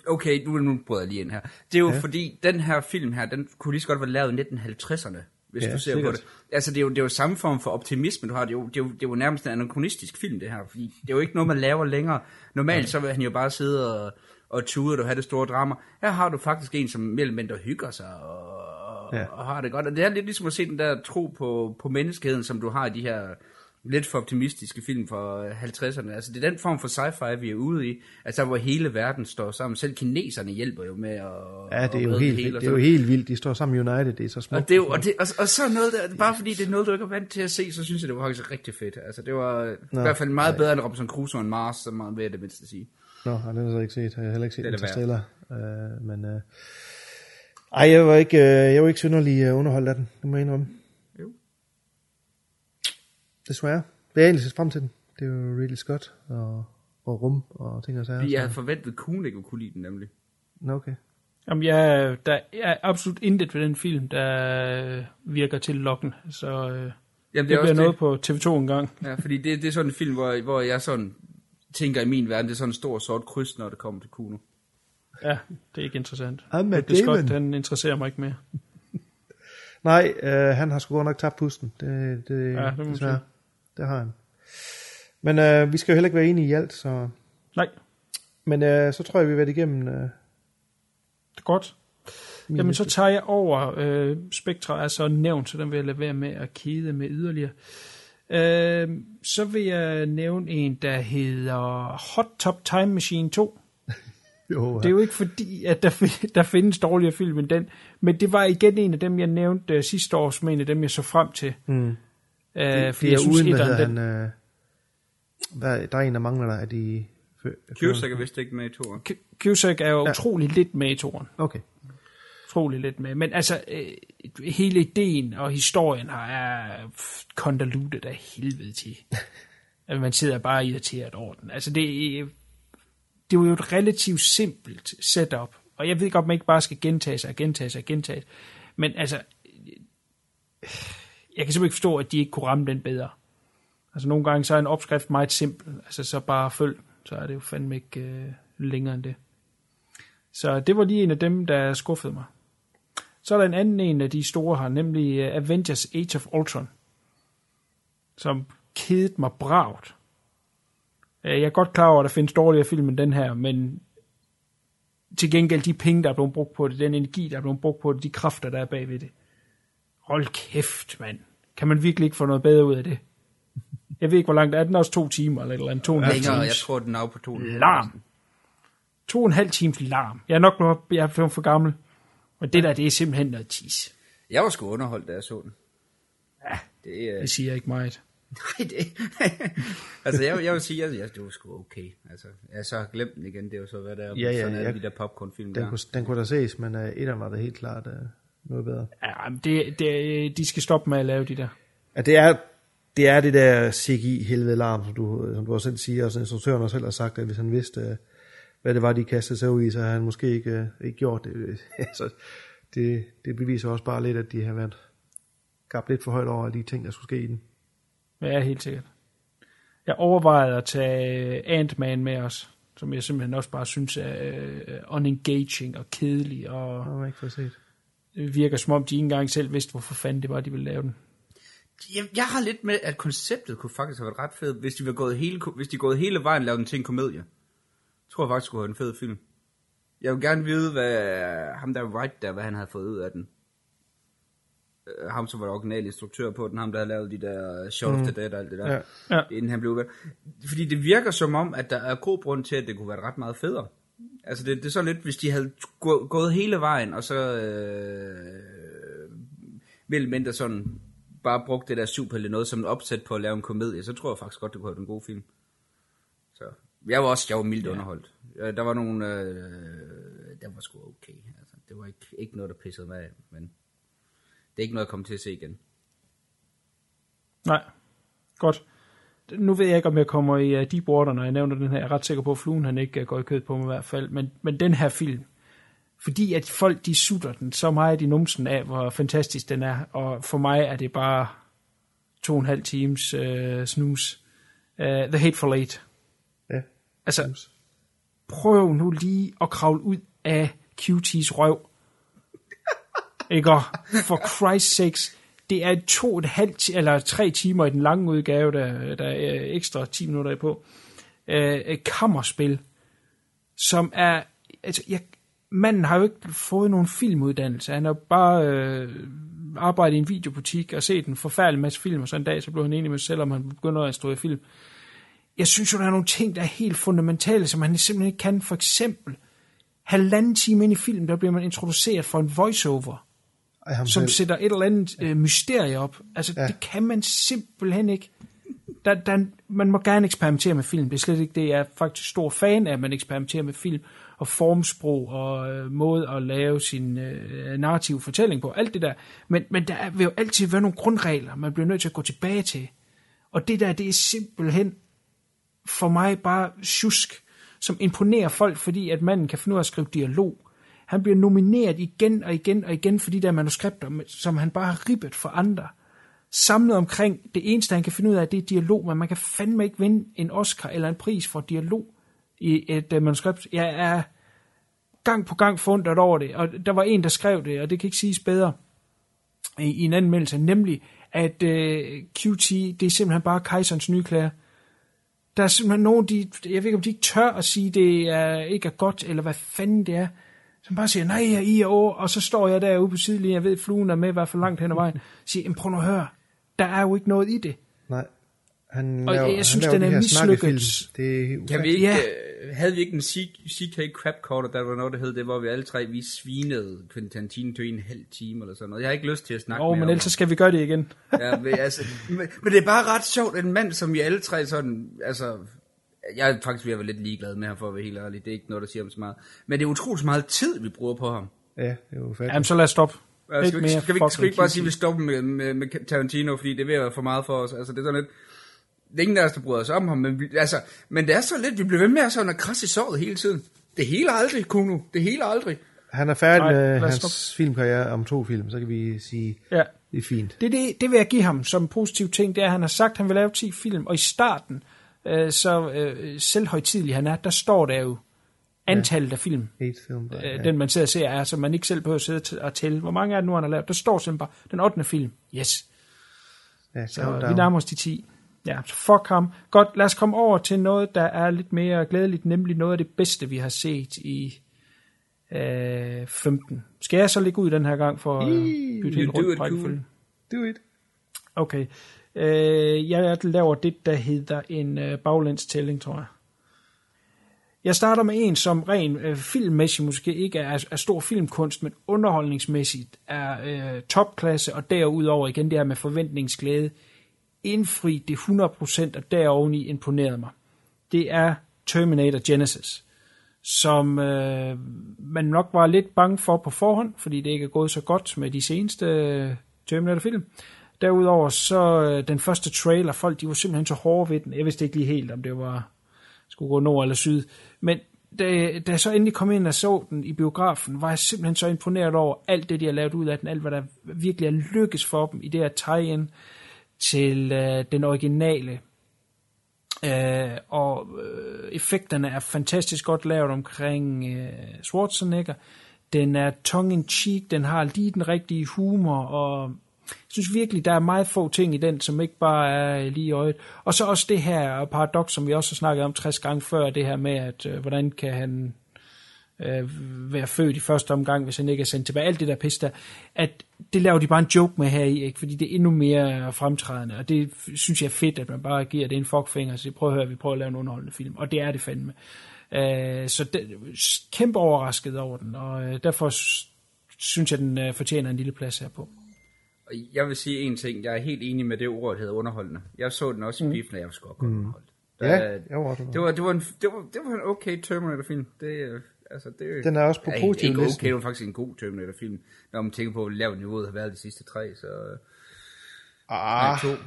okay, nu, nu bryder jeg lige ind her. Det er jo Ja. ja. fordi, den her film her, den kunne lige så godt være lavet i 1950'erne, hvis Ja, du ser sikkert. på det. Altså, det er, jo, det er jo samme form for optimisme, du har. Det er jo, det er jo, det er jo nærmest en anachronistisk film, det her. Fordi det er jo ikke noget, man laver længere. Normalt så vil han jo bare sidde og, og tude, og have det store drama. Her har du faktisk en, som mellem mindre hygger sig og, Ja. ja. og har det godt. Og det er lidt ligesom at se den der tro på, på menneskeheden, som du har i de her lidt for optimistiske film fra 50'erne. Altså, det er den form for sci-fi, vi er ude i. Altså, hvor hele verden står sammen. Selv kineserne hjælper jo med at Ja, det er jo helt, og det er jo helt vildt. De står sammen i United, det er så smukt. Og, det, er jo- og, det, og, og så noget der, bare fordi det er noget, du ikke er vant til at se, så synes jeg, det var faktisk rigtig fedt. Altså, det var Nå, i hvert fald meget bedre end Robinson Crusoe og Mars, som man jeg det mindste sige. Nå, har den har jeg ikke set. Jeg har heller ikke set Det er det Interstellar. Uh, men, uh, ej, jeg var ikke, uh, jeg var ikke synderlig uh, underholdt af den. Det må jeg indrømme. Desværre. Jeg har egentlig set frem til den. Det er jo Ridley Scott og, og rum og ting og sager. Jeg havde forventet, Kuhn ikke kunne lide den nemlig. Nå, okay. Jamen, jeg, der er absolut intet ved den film, der virker til lokken, så øh, Jamen, det, det er det også bliver det. noget på TV2 en gang. Ja, fordi det, det er sådan en film, hvor, hvor jeg sådan tænker i min verden, det er sådan en stor sort kryds, når det kommer til Kuno. Ja, det er ikke interessant. Det er. Scott, den interesserer mig ikke mere. Nej, uh, han har sgu godt nok tabt pusten. Det, det, Ja, det må man desværre. sige. Det har han. Men uh, vi skal jo heller ikke være enige i alt, så... Nej, Men uh, så tror jeg, vi har været igennem... Det er godt. Jamen, så tager jeg over. Øh, Spectra er så nævnt, så den vil jeg lade være med at kede med yderligere. Øh, så vil jeg nævne en, der hedder Hot Top Time Machine 2. jo, Det er jo ikke fordi, at der, der findes dårligere film end den, men det var igen en af dem, jeg nævnte uh, sidste år, som en af dem, jeg så frem til. Mm. Uh, det, fordi det jeg er synes, uden, hvad etteren, hedder den, han... Øh, hvad, der er en, der mangler der, er de... Cusack er vist ikke med i toren. Cusack er jo utrolig lidt med i toren. Okay. Utrolig lidt med. Men altså, øh, hele ideen og historien her er convoluted af helvede til. at man sidder bare irriteret over den. Altså, det, er- det er jo et relativt simpelt setup. Og jeg ved godt, man ikke bare skal gentage sig og gentage sig og gentage. Men altså, jeg kan simpelthen ikke forstå, at de ikke kunne ramme den bedre. Altså nogle gange så er en opskrift meget simpel. Altså så bare følg, så er det jo fandme ikke øh, længere end det. Så det var lige en af dem, der skuffede mig. Så er der en anden en af de store her, nemlig uh, Avengers Age of Ultron, som kedede mig bragt. Uh, øh, jeg er godt klar over, at der findes dårligere film end den her, men til gengæld de penge, der er blevet brugt på det, den energi, der er blevet brugt på det, de kræfter, der er bagved det. Hold kæft, mand. Kan man virkelig ikke få noget bedre ud af det? Jeg ved ikke, hvor langt er den også to timer, eller et eller andet, to og en halv Længere, jeg times. tror, den er på to. Larm. To og en halv times larm. Jeg er nok blevet, jeg er blevet for gammel. Og det der, det er simpelthen noget tis. Jeg var sgu underholdt, da jeg så den. Ja, det er... Det siger ikke meget. Nej, det... altså, jeg, jeg vil sige, at jeg, det var sgu okay. Altså, jeg så har glemt den igen, det er jo så, hvad der er. Ja, ja, sådan er jeg- de der popcornfilm Den, der. kunne, den kunne da ses, men uh, etteren var da helt klart uh, noget bedre. Ja, men det, det, de skal stoppe med at lave de der. Ja, det er det, er det der CGI helvede larm, som du, som du også selv siger, og instruktøren også selv har sagt, at hvis han vidste, uh, hvad det var, de kastede sig ud i, så havde han måske ikke, uh, ikke gjort det. altså, det. Det beviser også bare lidt, at de har været gabt lidt for højt over de ting, der skulle ske i den. Ja, helt sikkert. Jeg overvejede at tage Ant-Man med os, som jeg simpelthen også bare synes er uh, unengaging og kedelig, og Det har jeg ikke fået set. Det virker som om, de ikke engang selv vidste, hvorfor fanden det var, de ville lave den. Jeg, jeg har lidt med, at konceptet kunne faktisk have været ret fedt, hvis de var gået hele, hvis de gået hele vejen og lavet den til en komedie. Jeg tror jeg faktisk skulle have en fed film. Jeg vil gerne vide, hvad ham der Wright der, hvad han havde fået ud af den. øh, ham som var original instruktør på den, ham der havde lavet de der Shaun of the Dead og alt det der, Ja. Ja. inden han blev væk. Fordi det virker som om, at der er god grund til, at det kunne være ret meget federe. Altså det, det er så lidt, hvis de havde gå, gået hele vejen, og så øh, vel mindre sådan bare brugt det der superhelte noget som en opsæt på at lave en komedie, så tror jeg faktisk godt, det kunne have været en god film. Så jeg var også jeg var mildt ja. underholdt. Der var nogle, øh, der var sgu okay. Altså, det var ikke, ikke noget, der pissede mig af, men det er ikke noget, jeg kommer til at se igen. Nej, godt. Nu ved jeg ikke, om jeg kommer i uh, Deepwater, når jeg nævner den her. Jeg er ret sikker på, at fluen han ikke uh, går i kød på mig i hvert fald. Men, men den her film, fordi at folk de sutter den så meget i numsen af, hvor fantastisk den er. Og for mig er det bare to og en halv times uh, snus. Uh, The Hateful Eight. Ja. Altså, prøv nu lige at kravle ud af QT's røv. Ikke? For Christ's sakes. Det er to og et halvt, ti- eller tre timer i den lange udgave, der, der er ekstra 10 minutter på. Øh, et kammerspil, som er... Altså, jeg, manden har jo ikke fået nogen filmuddannelse. Han har bare øh, arbejdet i en videobutik og set en forfærdelig masse film, og så en dag så blev han enig med sig selv, om han begynder at instruere film. Jeg synes jo, der er nogle ting, der er helt fundamentale, som han simpelthen ikke kan. For eksempel, halvanden time ind i filmen, der bliver man introduceret for en voiceover, ham som selv. sætter et eller andet øh, mysterie op. Altså, ja. Ja. det kan man simpelthen ikke. Der, der, man må gerne eksperimentere med film. Det er slet ikke det. Jeg er faktisk stor fan af, at man eksperimenterer med film og formsprog og øh, måde at lave sin øh, narrative fortælling på. Alt det der. Men, men der er- vil jo altid være nogle grundregler, man bliver nødt til at gå tilbage til. Og det der, det er simpelthen for mig bare tjusk, som imponerer folk, fordi at manden kan finde ud af at skrive dialog. Han bliver nomineret igen og igen og igen for de der manuskripter, som han bare har ribbet for andre. Samlet omkring det eneste, han kan finde ud af, det er dialog, men man kan fandme ikke vinde en Oscar eller en pris for dialog i et uh, manuskript. Jeg er gang på gang fundet over det, og der var en, der skrev det, og det kan ikke siges bedre i, i en anmeldelse, nemlig at øh, uh, QT, det er simpelthen bare kejserens nye klæder der er simpelthen nogen, de, jeg ved ikke, om de ikke tør at sige, det er, ikke er godt, eller hvad fanden det er, som bare siger, nej, jeg I over, og så står jeg derude på sidelinjen, jeg ved, fluen er med i hvert fald langt hen ad vejen, siger, "Jamen, prøv nu at høre, der er jo ikke noget i det. Nej. Han Og laver, jeg han synes, den de er mislykket. Det er Kan vi ikke, Ja. ja. havde vi ikke en CK Crab Quarter, der var noget, der hed det, hvor vi alle tre, vi svinede Quentin Tarantino til en halv time eller sådan noget. Jeg har ikke lyst til at snakke Åh, mere men ellers så skal vi gøre det igen. ja, men, altså, men, men, det er bare ret sjovt, en mand, som vi alle tre sådan, altså, jeg er faktisk ved at være lidt ligeglad med ham, for at være helt ærlig. Det er ikke noget, der siger ham så meget. Men det er utroligt så meget tid, vi bruger på ham. Ja, det er ufatteligt. Jamen, så lad os stoppe. Altså, skal, vi, ikke- skal, vi, skal vi ikke bare sige, at vi stopper med, med, med Tarantino, fordi det er ved at være for meget for os. Altså, det er sådan lidt... Det er ingen af os, der bryder os om ham, men, vi, altså, men det er så lidt, vi bliver ved med at sådan krasse i såret hele tiden. Det hele aldrig, Kuno. Det hele aldrig. Han er færdig Nej, med hans stoppe. filmkarriere om to film, så kan vi sige, Ja. det er fint. Det, det, det vil jeg give ham som en positiv ting, det er, at han har sagt, at han vil lave 10 film, og i starten, øh, så øh, selvhøjtidlig han er, der står der jo antallet af film, film. øh, ja. den man sidder og ser, er, så man ikke selv behøver at sidde og tælle. Hvor mange er det nu, han har lavet? Der står simpelthen bare, den 8. film. Yes. ja, Så countdown. vi nærmer os de 10. Ja, så fuck ham. Godt, lad os komme over til noget, der er lidt mere glædeligt, nemlig noget af det bedste, vi har set i øh, 15. Skal jeg så ligge ud den her gang for at bytte helt You do rundt it, rækkefølgen? Do it. Okay. Øh, jeg laver det, der hedder en øh, baglæns tror jeg. Jeg starter med en, som ren øh, filmmæssigt måske ikke er, er stor filmkunst, men underholdningsmæssigt er øh, topklasse, og derudover igen det her med forventningsglæde. Indfri det 100%, og deroveni imponerede mig. Det er Terminator Genesis, som øh, man nok var lidt bange for på forhånd, fordi det ikke er gået så godt med de seneste øh, Terminator-film. Derudover så øh, den første trailer, folk de var simpelthen så hårde ved den. Jeg vidste ikke lige helt, om det var skulle gå nord eller syd. Men da, da jeg så endelig kom ind og så den i biografen, var jeg simpelthen så imponeret over alt det, de har lavet ud af den, alt hvad der virkelig er lykkes for dem i det her tie-in til øh, den originale. Øh, og øh, effekterne er fantastisk godt lavet omkring øh, Schwarzenegger. Den er tongue-in-cheek, den har lige den rigtige humor, og jeg synes virkelig, der er meget få ting i den, som ikke bare er lige i øjet. Og så også det her paradoks, som vi også har snakket om 60 gange før, det her med, at øh, hvordan kan han øh, være født i første omgang, hvis han ikke er sendt tilbage. Alt det der pis der, at det laver de bare en joke med her i, ikke? fordi det er endnu mere fremtrædende, og det synes jeg er fedt, at man bare giver det en fuckfinger, så prøv at høre, vi prøver at lave en underholdende film, og det er det fandme. Øh, så det, kæmpe overrasket over den, og øh, derfor synes jeg, den øh, fortjener en lille plads her på. Jeg vil sige en ting, jeg er helt enig med det ord, der hedder underholdende. Jeg så den også i biffen, og jeg var sgu godt underholdt. Ja, Der- jeg var også det var, det, var en, det, var, det var en okay Terminator-film. Det, øh, altså, det, Den er også på ja, positiv Ikke okay, det var faktisk en god Terminator-film. Når man tænker på, hvor lavt niveauet har været de sidste tre, så... øh, Ah, Nej, to.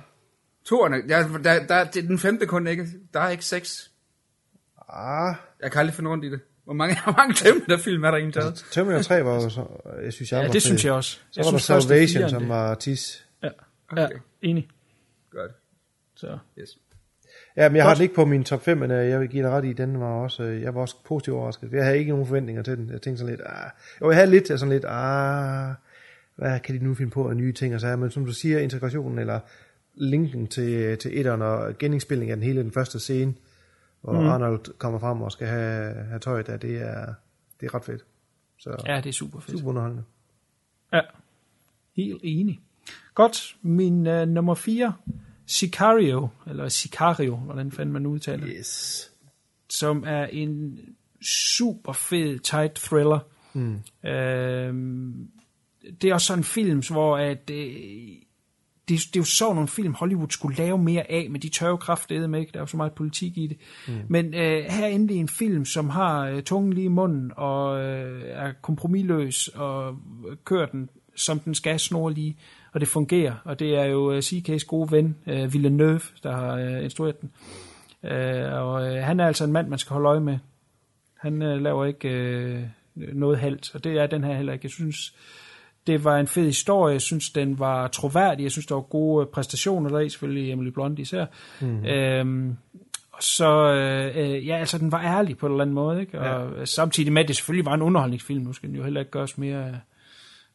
Toerne, der, der, der, det er den femte kun ikke. Der er ikke seks. ah. Jeg kan aldrig finde rundt i det. Hvor mange, hvor mange Terminator-film er der egentlig taget? Altså, Terminator 3 var jo så, jeg synes, jeg Ja, var det fed. synes jeg også. Så Jeg var der synes først, det er Salvation, som var tis. Ja, ja Okay. enig. Godt. Så. Yes. Ja, men jeg har den ikke på min top 5, men øh, jeg vil give dig ret i, den var også, øh, jeg var også positivt overrasket. Jeg havde ikke nogen forventninger til den. Jeg tænkte sådan lidt, ah. Jo, jeg havde lidt af sådan lidt, ah, hvad kan de nu finde på af nye ting og så men som du siger, integrationen eller linken til, til etteren og genindspilling af den hele den første scene, hvor mm. Arnold kommer frem og skal have, have tøjet af, det er, det er ret fedt. Så Ja, det er super fedt. super underholdende. Ja, helt enig. Godt, min uh, nummer 4, Sicario, eller Sicario, hvordan fanden man udtaler det, Yes. som er en super fed, tight thriller. Mm. Øhm, det er også sådan en film, hvor at, øh, det, det er jo sådan nogle film, Hollywood skulle lave mere af, men de tør jo kraftedeme med, ikke? Der er jo så meget politik i det. Mm. Men øh, her er endelig en film, som har øh, tungen lige i munden, og øh, er kompromilløs, og kører den, som den skal, snor lige, og det fungerer. Og det er jo øh, CK's gode ven, øh, Villeneuve, der har øh, instrueret den. Øh, og øh, han er altså en mand, man skal holde øje med. Han øh, laver ikke øh, noget halvt, og det er den her heller ikke. Jeg synes, det var en fed historie. Jeg synes, den var troværdig. Jeg synes, der var gode præstationer der i, selvfølgelig Emily Blunt især. Mm. Øhm, og så, øh, ja, altså, den var ærlig på en eller anden måde, ikke? Og ja. samtidig med, at det selvfølgelig var en underholdningsfilm. Nu skal den jo heller ikke gøres mere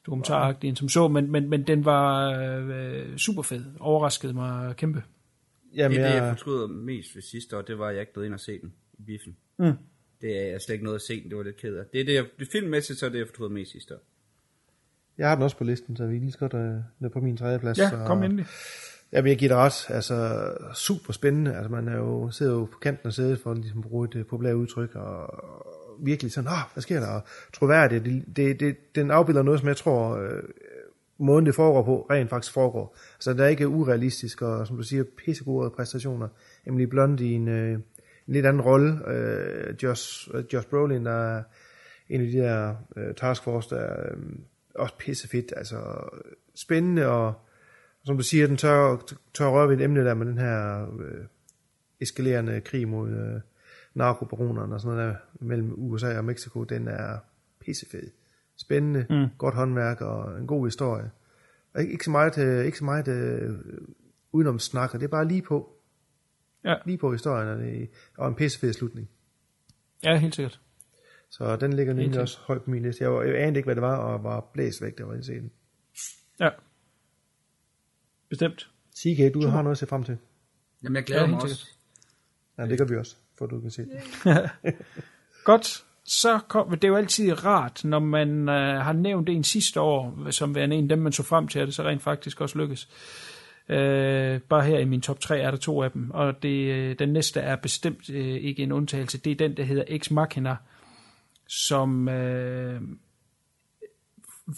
dokumentaragtig end som så, men, men, men den var øh, super fed. Overraskede mig kæmpe. Jamen, Det er det, jeg jeg, fortryder mest ved sidste år, det var, at jeg ikke blev ind og se den i biffen. Mm. Det er jeg slet ikke noget at se den, det var lidt ked af. Det er det, jeg, det filmmæssigt, så er det, jeg fortryder mest sidste år. Jeg har den også på listen, så vi er lige så godt øh, på min tredje plads. Ja, så, kom endelig. Ja, men jeg giver dig ret. Altså, super spændende. Altså, man er jo, sidder jo på kanten af sædet for at ligesom, bruge et øh, populært udtryk, og virkelig sådan, ah, hvad sker der? Og troværdigt. Det, det, det, den afbilder noget, som jeg tror, øh, måden det foregår på, rent faktisk foregår. Altså, der er ikke urealistisk, og som du siger, pissegode præstationer. Emily Blunt i en, øh, en lidt anden rolle. Øh, Josh, øh, Josh Brolin, der er en af de der øh, taskforce, der er øh, også pissefedt. Altså, spændende, og som du siger, den tør, tør røre ved et emne der med den her øh, eskalerende krig mod øh, narkobaronerne og sådan noget der mellem USA og Mexico, den er pissefed. Spændende, mm. godt håndværk og en god historie. Og ikke, ikke så meget, øh, ikke så meget øh, udenom snak, og det er bare lige på. Ja. Lige på historien, og, det, og en pissefed slutning. Ja, helt sikkert. Så den ligger nemlig Helt også højt på min liste. Jeg, var, jeg anede ikke, hvad det var, og var blæst væk, der var i scenen. Ja. Bestemt. CK, du har noget at se frem til. Jamen, jeg glæder Ja, mig også. Ja, det gør vi også, for at du kan se det. Godt. Så kom, det er jo altid rart, når man øh, har nævnt en sidste år, som værende en af dem, man så frem til, at det så rent faktisk også lykkes. Øh, bare her i min top 3 er der to af dem, og det, øh, den næste er bestemt øh, ikke en undtagelse. Det er den, der hedder Ex Machina, som øh,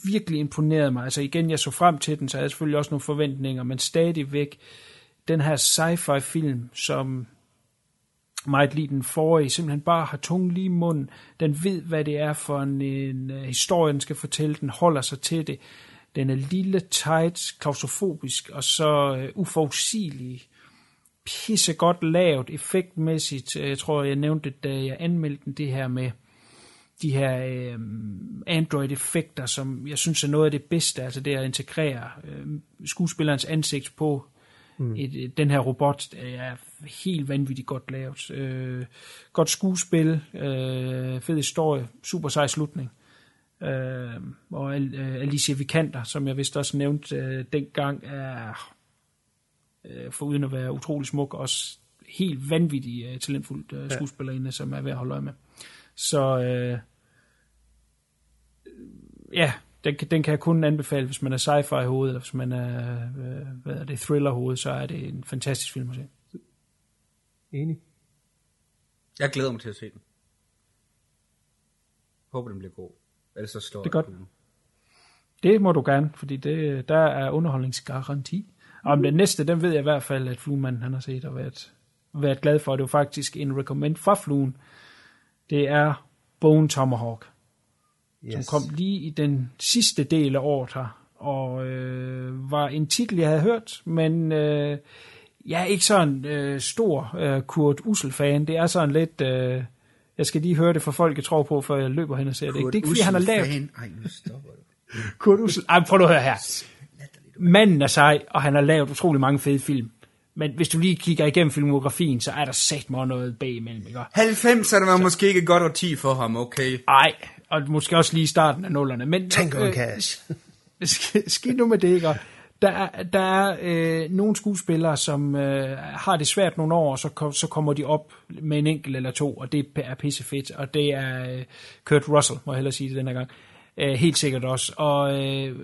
virkelig imponerede mig. Altså igen, jeg så frem til den, så jeg havde selvfølgelig også nogle forventninger, men stadigvæk den her sci-fi film, som meget lige den forrige, simpelthen bare har tungen lige i munden. Den ved, hvad det er for en, en uh, historie, den skal fortælle. Den holder sig til det. Den er lille, tight, klaustrofobisk, og så uh, uforudsigelig. Pisse godt lavet, effektmæssigt. Jeg tror, jeg nævnte det, da jeg anmeldte den, det her med de her øh, Android-effekter, som jeg synes er noget af det bedste, altså det at integrere øh, skuespillerens ansigt på mm. et, et, den her robot, er helt vanvittigt godt lavet. Øh, godt skuespil, øh, fed historie, super sej slutning. Øh, og øh, Alicia Vikander, som jeg vist også nævnte øh, dengang, er øh, for uden at være utrolig smuk, også helt vanvittig øh, talentfuld øh, skuespillerinde, som er ved at holde øje med. Så øh, ja, den, kan- den kan jeg kun anbefale, hvis man er sci-fi hoved, eller hvis man er, øh, hvad er det, thriller hoved, så er det en fantastisk film at se. Enig. Jeg glæder mig til at se den. Håber, den bliver god. Ellers så slår Det er godt. den. Det må du gerne, fordi det, der er underholdningsgaranti. Og om den næste, den ved jeg i hvert fald, at Fluemanden han har set og været, været glad for. Det var faktisk en recommend fra Fluen. Det er Bone Tomahawk, yes. som kom lige i den sidste del af året her. Og øh, var en titel, jeg havde hørt, men øh, jeg er ikke sådan øh, stor øh, Kurt Ussel-fan. Det er sådan lidt... Øh, jeg skal lige høre det fra folk, jeg tror på, før jeg løber hen og ser det. Ikke? Det er ikke, fordi han har lavet... Fan. Ej, nu stopper du. Kurt Ussel. Ej, prøv at høre her. Manden er sej, og han har lavet utrolig mange fede film. Men hvis du lige kigger igennem filmografien, så er der sat mig noget bag imellem, ikke? 90'erne var måske ikke et godt årti for ham, okay? Ej, og måske også lige i starten af nullerne. Men, Tango øh, and Cash. sk- skidt nu med det, ikke? Og Der er, der er øh, nogle skuespillere, som øh, har det svært nogle år, og så, kom, så kommer de op med en enkelt eller to, og det er pissefedt. Og det er øh, Kurt Russell, må jeg hellere sige det den her gang. Øh, helt sikkert også. Og øh,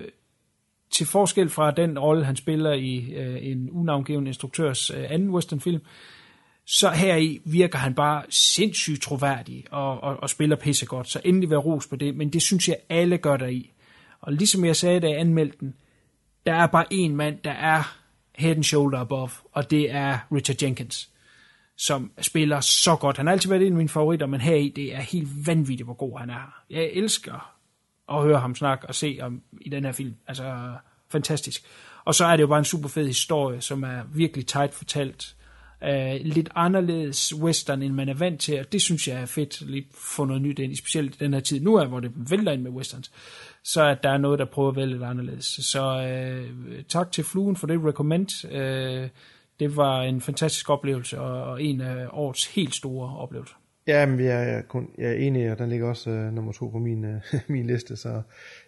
til forskel fra den rolle, han spiller i øh, en unavngiven instruktørs øh, anden westernfilm, så her i virker han bare sindssygt troværdig og, og, og spiller pissegodt. Så endelig vær ros på det, men det synes jeg alle gør der i. Og ligesom jeg sagde, da jeg anmeldte den, der er bare en mand, der er head and shoulder above, og det er Richard Jenkins, som spiller så godt. Han har altid været en af mine favoritter, men her i det er helt vanvittigt, hvor god han er. Jeg elsker at høre ham snakke og se om i den her film. Altså, fantastisk. Og så er det jo bare en super fed historie, som er virkelig tight fortalt. Uh, lidt anderledes western, end man er vant til, og det synes jeg er fedt lige få noget nyt ind, specielt i den her tid nu, er, hvor det vælter ind med westerns, så at der er noget, der prøver at vælge lidt anderledes. Så uh, tak til Fluen for det recommend. Uh, det var en fantastisk oplevelse, og, og en af årets helt store oplevelser. Ja, men jeg er, kun, jeg er enig, og den ligger også uh, nummer to på min, uh, min liste, så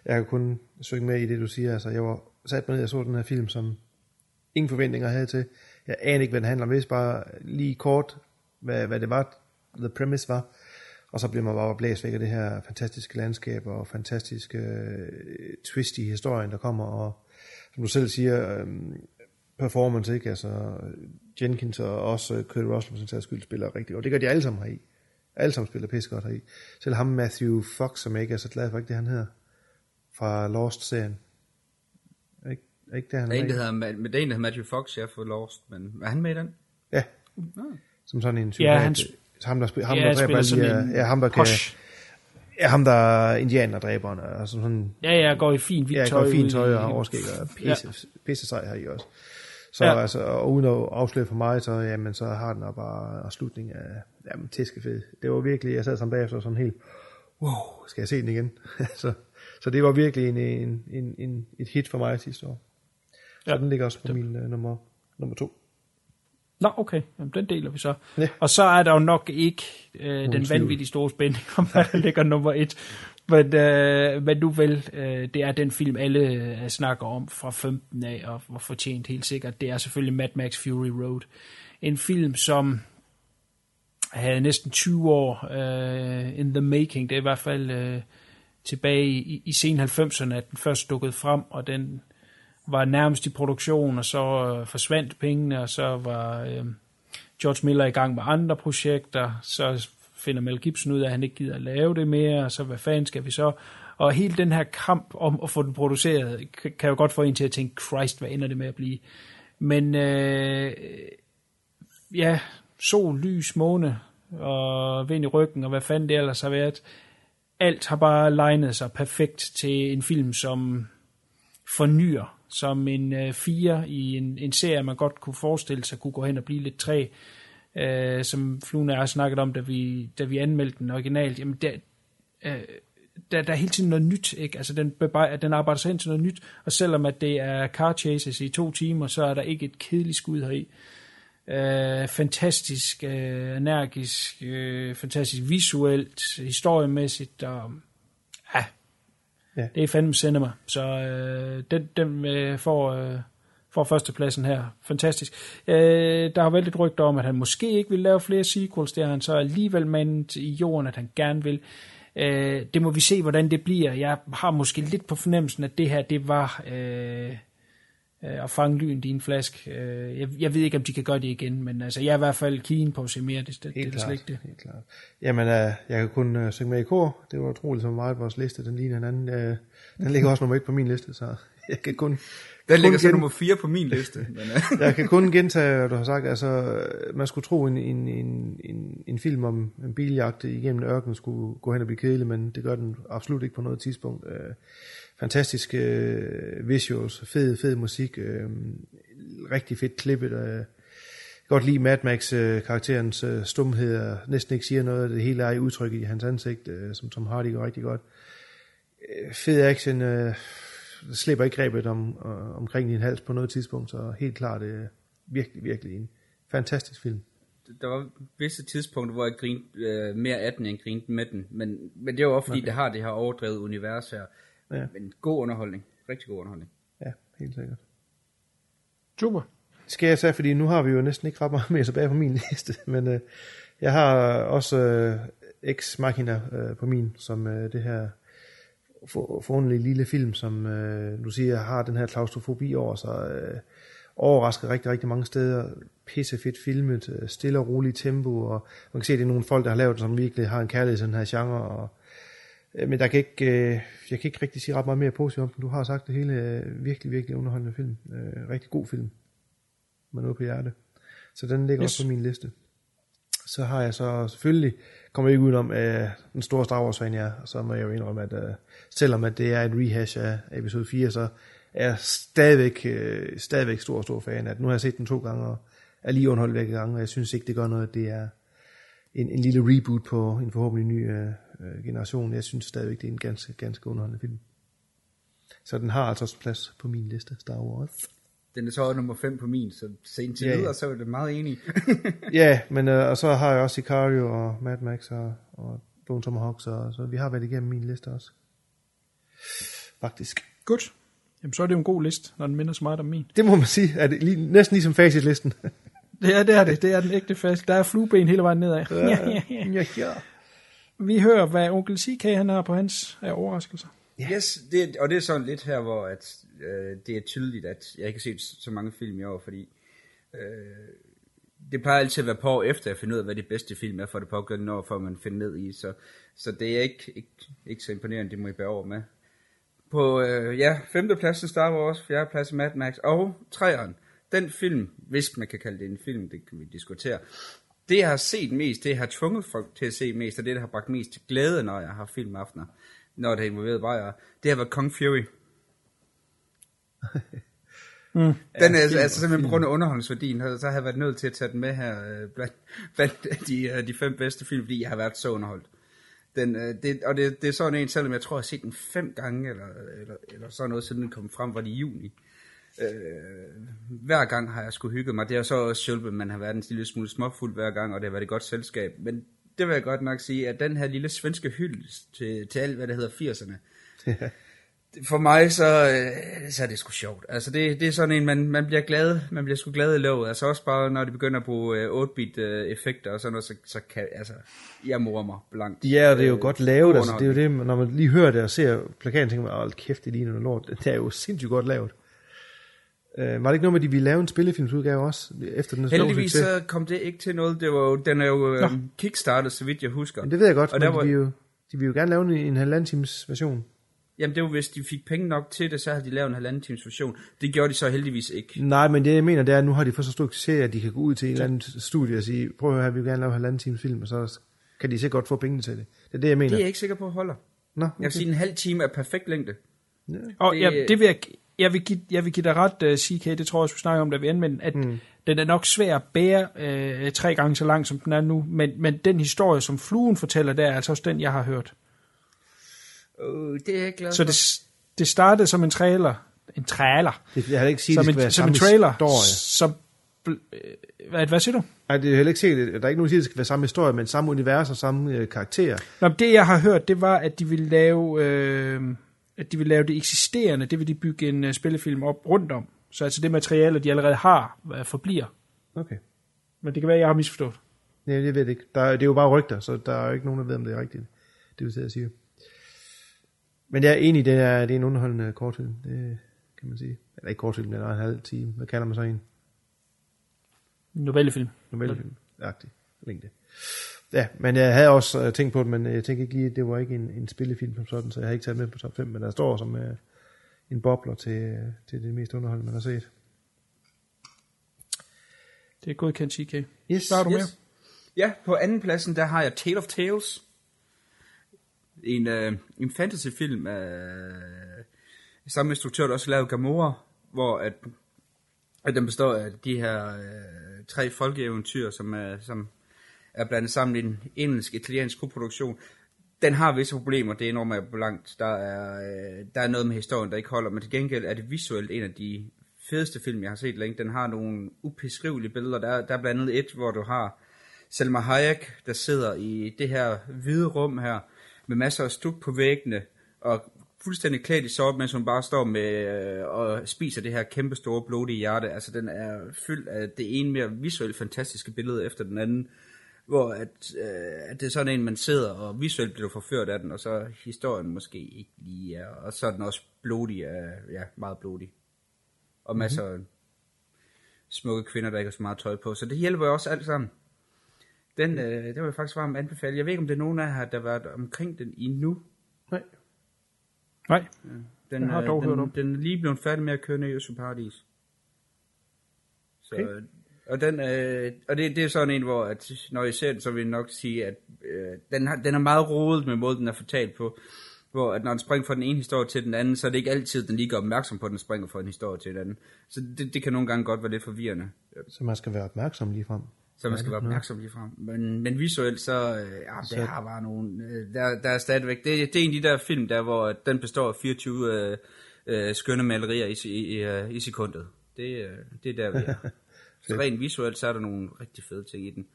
jeg kan kun synge med i det, du siger. Altså, jeg var sat mig ned og så den her film, som ingen forventninger havde til. Jeg aner ikke, hvad den handler om. Jeg bare lige kort, hvad, hvad det var, the premise var. Og så bliver man bare blæst væk af det her fantastiske landskab og fantastiske uh, twist i historien, der kommer. Og som du selv siger, um, performance, ikke? Altså, Jenkins og også Kurt Russell, som tager skyld, spiller rigtig godt. Det gør de alle sammen her i. Alle sammen spiller pisse godt her i. Selv ham Matthew Fox, som jeg ikke er så glad for, ikke det han hedder, fra Lost-serien. Er ikke, ikke det, han Der er en, med der i? hedder, Ma- det er en, der hedder Matthew Fox, jeg har fået Lost, men er han med i den? Ja. Som sådan en Ja, psykopat. han ham, der, spiller, ham, Ja, der han dræber spiller alle de en ja, ham, der kan, ja, ham, der er indianerdræberne, og sådan, sådan Ja, jeg går i fin hvidt Ja, tøj. jeg går fint ud tøj i- og overskæg og pisse, ja. pisse sej her i også. Så Ja. altså, og uden at afsløre for mig, så, jamen, så har den bare en slutning af, jamen, tæskefed. Det var virkelig, jeg sad sådan bagefter og sådan helt, wow, skal jeg se den igen? så, så det var virkelig en, en, en, en, et hit for mig sidste år. Så Ja. den ligger også på min uh, nummer, nummer to. Nå, okay. Jamen, den deler vi så. Ja. Og så er der jo nok ikke øh, den tvivl. vanvittige store spænding om, hvad der ligger nummer et. Men, øh, men nu vel, øh, det er den film, alle øh, snakker om fra 15 af, og var fortjent helt sikkert. Det er selvfølgelig Mad Max Fury Road. En film, som havde næsten 20 år øh, in the making. Det er i hvert fald øh, tilbage i, i sen 90'erne, at den først dukkede frem, og den var nærmest i produktion, og så øh, forsvandt pengene, og så var øh, George Miller i gang med andre projekter, så finder Mel Gibson ud af, at han ikke gider at lave det mere, og så hvad fanden skal vi så? Og hele den her kamp om at få den produceret, kan- jo godt få en til at tænke, Christ, hvad ender det med at blive? Men øh, ja, sol, lys, måne og vind i ryggen, og hvad fanden det ellers har været. Alt har bare legnet sig perfekt til en film, som fornyer, som en øh, fire i en, en serie, man godt kunne forestille sig kunne gå hen og blive lidt træ, øh, som Flune og jeg har snakket om, da vi, da vi anmeldte den originalt. Jamen, der, øh, der, der er hele tiden noget nyt, ikke? Altså, den, den arbejder sig hen til noget nyt, og selvom at det er car chases i to timer, så er der ikke et kedeligt skud heri. Øh, fantastisk, øh, energisk, øh, fantastisk visuelt, historiemæssigt, og ja, Ja. det er fandme cinema. Så øh, den, den øh, får, øh, får førstepladsen her. Fantastisk. Øh, der har været lidt rygter om, at han måske ikke vil lave flere sequels. Det har han så alligevel mandet i jorden, at han gerne vil. Øh, det må vi se, hvordan det bliver. Jeg har måske lidt på fornemmelsen, at det her, det var øh, øh, at fange lyn i en flask. Øh, jeg, jeg ved ikke, om de kan gøre det igen, men altså, jeg er i hvert fald keen på at se mere. Det, det, det er slet ikke det. Helt klart. Jamen, uh, jeg kan kun uh, synge med i kor. Det var utroligt så meget vores liste. Den ligner hinanden. Uh, den ligger også nummer et på min liste, så jeg kan kun... Den ligger så gen- nummer 4 på min liste. Men, uh, jeg kan kun gentage, hvad du har sagt. Altså, øh, man skulle tro, en, en, en, en, en film om en biljagt igennem ørkenen skulle gå hen og blive kedelig, men det gør den absolut ikke på noget tidspunkt. Uh, fantastiske uh, visuals, fed, fed musik, uh, rigtig fedt klippet. Uh, godt lide Mad Max øh, karakterens øh, stumhed og næsten ikke siger noget. Det hele er i udtryk i hans ansigt, øh, som Tom Hardy gør rigtig godt. Øh, fed action, øh, slipper ikke grebet om, øh, omkring din hals på noget tidspunkt, så helt klart øh, virkelig, virkelig en fantastisk film. der var visse tidspunkter, hvor jeg grinte øh, mere af den, end grinte med den. Men, men det er jo også, fordi okay. det har det her overdrevet univers her. Ja. Men god underholdning. Rigtig god underholdning. Ja, helt sikkert. Super. skal jeg sige, fordi nu har vi jo næsten ikke ret meget mere tilbage på min liste, men øh, jeg har også øh, Ex Machina øh, på min, som øh, det her for, forunderlige lille film, som øh, du siger, har den her klaustrofobi over sig, øh, overrasker rigtig, rigtig mange steder, pisse fedt filmet, øh, stille og roligt tempo, og man kan se, at det er nogle folk, der har lavet det, som virkelig har en kærlighed til den her genre, og øh, men der kan ikke, øh, jeg kan ikke rigtig sige ret meget mere positivt om den. Du har sagt det hele. Øh, virkelig, virkelig underholdende film. Øh, rigtig god film med noget på hjerte. Så den ligger yes. også på min liste. Så har jeg så selvfølgelig, kommer jeg ikke udenom øh, den store Star Wars fan jeg er, så må jeg jo indrømme, at øh, selvom at det er et rehash af episode 4, så er jeg stadigvæk, øh, stadigvæk stor, stor fan af den. Nu har jeg set den to gange, og er lige underholdt hver gang, og jeg synes ikke, det gør noget, at det er en, en lille reboot på en forhåbentlig ny øh, øh generation. Jeg synes stadigvæk, det er en ganske, ganske underholdende film. Så den har altså også plads på min liste, Star Wars. Den er så nummer 5 på min, så sent til Ja, ja. videre, så er det meget enig. Ja, men øh, og så har jeg også Sicario og Mad Max og, og Bone Tomahawk, så, så vi har været igennem min liste også. Faktisk. Godt. Jamen, så er det jo en god liste, når den minder så meget om min. Det må man sige, er det lige, næsten ligesom facitlisten. Det er, det er det. Det er den ægte fast. Der er flueben hele vejen nedad. Ja, ja, ja. ja, ja. Vi hører, hvad onkel CK han har på hans af overraskelser. Yes, det, og det er sådan lidt her, hvor at, øh, det er tydeligt, at jeg ikke har set så mange film i år, fordi øh, det plejer altid at være på år efter at finde ud af, hvad det bedste film er for det pågældende år, før man finder ned i, så, så det er ikke, ikke, ikke så imponerende, det må I bære over med. På øh, ja, femtepladsen Star Wars, fjerdepladsen Mad Max, og træeren, den film, hvis man kan kalde det en film, det kan vi diskutere, det jeg har set mest, det jeg har tvunget folk til at se mest, og det der har bragt mest glæde, når jeg har filmaftener, når det har involveret bare det har været Kong Fury. Mm. Den er altså, altså simpelthen på grund af underholdningsværdien, så har jeg været nødt til at tage den med her øh, blandt, blandt de, øh, de fem bedste film, fordi jeg har været så underholdt. Den, øh, det, og det, det er sådan en, selvom jeg tror, jeg har set den fem gange, eller, eller, eller sådan noget, siden den kom frem, var det i juni. Øh, hver gang har jeg skulle hygge mig. Det har så også hjulpet, man har været en lille smule småfuld hver gang, og det har været et godt selskab. Men det vil jeg godt nok sige, at den her lille svenske hyldest til, til alt, hvad der hedder 80'erne, for mig så, øh, så er det sgu sjovt. Altså det, det er sådan en, man, man bliver glad, man bliver sgu glad i låget. Altså også bare, når de begynder at bruge øh, 8-bit øh, effekter og sådan noget, så, så kan, altså, jeg morer mig blankt. Ja, og det er jo Øh, godt lavet. Altså, det er jo det, når man lige hører det og ser plakaten, tænker man, hold kæft, det ligner noget lort. Det er jo sindssygt godt lavet. Øh, var det ikke noget med, at de ville lave en spillefilmsudgave også, efter den Heldigvis så kom det ikke til noget. Det var jo, den er jo øh, kickstartet, så vidt jeg husker. Men det ved jeg godt, Og men der de, var, vil jo, de vil jo gerne lave en, en halvanden times version. Jamen det var, hvis de fik penge nok til det, så havde de lavet en halvanden times version. Det gjorde de så heldigvis ikke. Nej, men det jeg mener, det er, at nu har de fået så stor succes, at de kan gå ud til en eller anden studie og sige, prøv at høre, her, vi vil gerne lave en halvanden times film, og så kan de sikkert godt få penge til det. Det er det, jeg mener. Det er jeg ikke sikker på holder. Nå, Jeg vil sige, en halv time er perfekt længde. Og Det- det, ja, det vil jeg, jeg, vil give, jeg vil give dig ret, uh, CK, det tror jeg også, vi snakker om, da vi anmeldte, at mm. den er nok svær at bære uh, tre gange så lang, som den er nu, men, men den historie, som fluen fortæller, der er altså også den, jeg har hørt. Uh, det er jeg ikke glad Så det, det startede som en trailer, en trailer, Det, jeg har ikke sige, som, det skal være en, som en samme trailer, historie. som, øh, hvad, hvad siger du? Nej, det er heller ikke set, der er ikke nogen, der siger, det skal være samme historie, men samme univers og samme øh, karakter. Nå, det jeg har hørt, det var, at de ville lave, øh, at de ville lave det eksisterende, det vil de bygge en uh, spillefilm op rundt om. Så altså det materiale, de allerede har, uh, forbliver. Okay. Men det kan være, jeg har misforstået. Nej, jeg ved det ikke. Der, er- det er jo bare rygter, så der er jo ikke nogen, der ved, om det er rigtigt. det vil jeg sige. Men jeg er enig, det er, det er en underholdende kortfilm, det kan man sige. Eller ikke kortfilm, det er en halv time. Hvad kalder man så en? Novellefilm. Novellefilm. Agtig længde. Ja, men jeg havde også øh, tænkt på det, men jeg tænkte ikke lige, at det var ikke en, en spillefilm som sådan, så jeg har ikke taget med på top 5, men der står som uh, en bobler til, øh, til det mest underholdende, man har set. Det er godkendt CK. Yes. Hvad har du Yes. mere? Ja, på anden pladsen, der har jeg Tale of Tales. En, øh, en fantasyfilm af samme instruktør, der også lavede Gamora, hvor at, at den består af de her øh, tre folkeeventyr, som er, som er blandet sammen i en engelsk-italiensk koproduktion. Den har visse problemer, det er enormt langt. Der er, øh, der er noget med historien, der ikke holder, men til gengæld er det visuelt en af de fedeste film, jeg har set længe. Den har nogle ubeskrivelige billeder. Der, der er blandt andet et, hvor du har Selma Hayek, der sidder i det her hvide rum her, med masser af stuk på væggene, og fuldstændig klædt i sort, mens hun bare står med øh, og spiser det her kæmpe store blodige hjerte. Altså den er fyldt af det ene mere visuelt fantastiske billede efter den anden, hvor at, øh, at det er sådan en, man sidder og visuelt bliver du forført af den, og så historien måske ikke lige er, og så er den også blodig, af, ja, meget blodig. Og masser af smukke kvinder, der ikke har så meget tøj på, så det hjælper jo også alt sammen. Den, øh, det vil jeg faktisk varmt anbefale. Jeg ved ikke, om det er nogen af jer, der har været omkring den endnu. Nej. Nej. Den, Den har jeg dog øh, hørt den, om. Den er lige blevet færdig med at køre ned i Øst Paradis. Så, Okay. Og, den, øh, og det, det er sådan en, hvor at, når jeg ser den, så vil jeg nok sige, at øh, den, har, den er meget rodet med måden, den er fortalt på. Hvor at når den springer fra den ene historie til den anden, så er det ikke altid, den lige gør opmærksom på, at den springer fra en historie til den anden. Så det, det kan nogle gange godt være lidt forvirrende. Så man skal være opmærksom lige frem. Så man skal være opmærksom lige frem. Men, men visuelt, så øh, ja, det Så- har bare nogle... Øh, der, der er stadigvæk... Det, det er en af de der film, der hvor at den består af 24 øh, øh, skønne malerier i, i, i, øh, i sekundet. Det, øh, det er der, vi er. så rent visuelt, så er der nogle rigtig fede ting i den.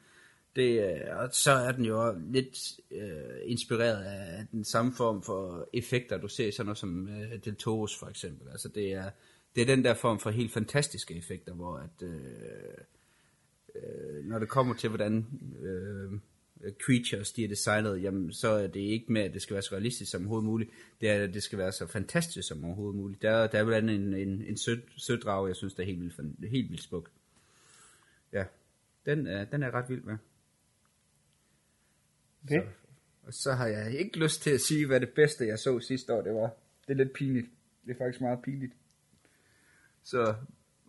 Det, øh, og så er den jo lidt øh, inspireret af den samme form for effekter, du ser sådan noget som øh, Del Toros for eksempel. Altså det er, det er den der form for helt fantastiske effekter, hvor at... Øh, øh, når det kommer til, hvordan øh, creatures de er designet, jamen, så er det ikke med, at det skal være så realistisk som overhovedet muligt. Det er, at det skal være så fantastisk som overhovedet muligt. Der, der er blandt andet en, en, en sød, sødrag, jeg synes, der er helt vildt, helt vildt smuk. Ja, den er, den er jeg ret vild med. Okay. Og så har jeg ikke lyst til at sige, hvad det bedste, jeg så sidste år, det var. Det er lidt pinligt. Det er faktisk meget pinligt. Så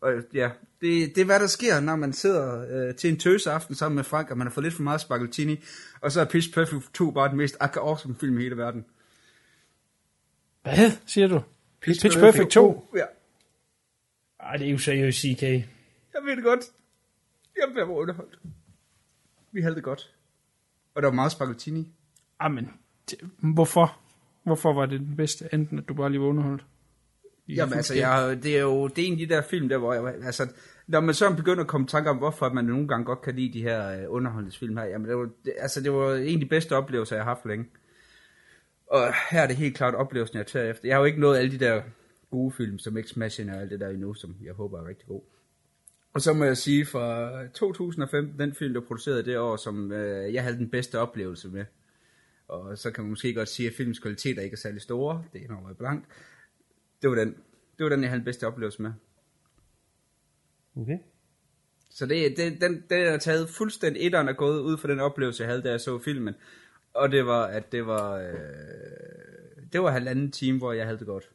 og ja, det, det er hvad der sker, når man sidder øh, til en tøseaften sammen med Frank, og man har fået lidt for meget spaghettini, og så er Pitch Perfect 2 bare den mest awesome film i hele verden. Hvad siger du? Pitch, Pitch Perfect 2? Ja, Ej, det er jo seriøst, CK. jeg ved det godt. Jeg blev underholdt. Vi havde det godt. Og der var meget spaghettini. Jamen, t- hvorfor? Hvorfor var det den bedste, enten at du bare lige var underholdt? I Jamen altså, jeg, det er jo det er en af de der film, der hvor jeg, altså, når man så begynder at komme i tanke om, hvorfor man nogle gange godt kan lide de her øh, underholdningsfilm her, jamen det var, det, altså, det var en af de bedste oplevelser, jeg har haft længe. Og her er det helt klart oplevelsen, jeg tager efter. Jeg har jo ikke nået alle de der gode film, som X Machine og alt det der endnu, som jeg håber er rigtig god. Og så må jeg sige, fra 2015, den film, der producerede det år, som øh, jeg havde den bedste oplevelse med. Og så kan man måske godt sige, at filmens kvaliteter ikke er særlig store. Det er noget blankt. Det var den. Det var den, jeg havde den bedste oplevelse med. Okay. Så det, det, den, den er taget fuldstændig etteren er gået ud fra den oplevelse, jeg havde, da jeg så filmen. Og det var, at det var, øh, det var halvanden time, hvor jeg havde det godt.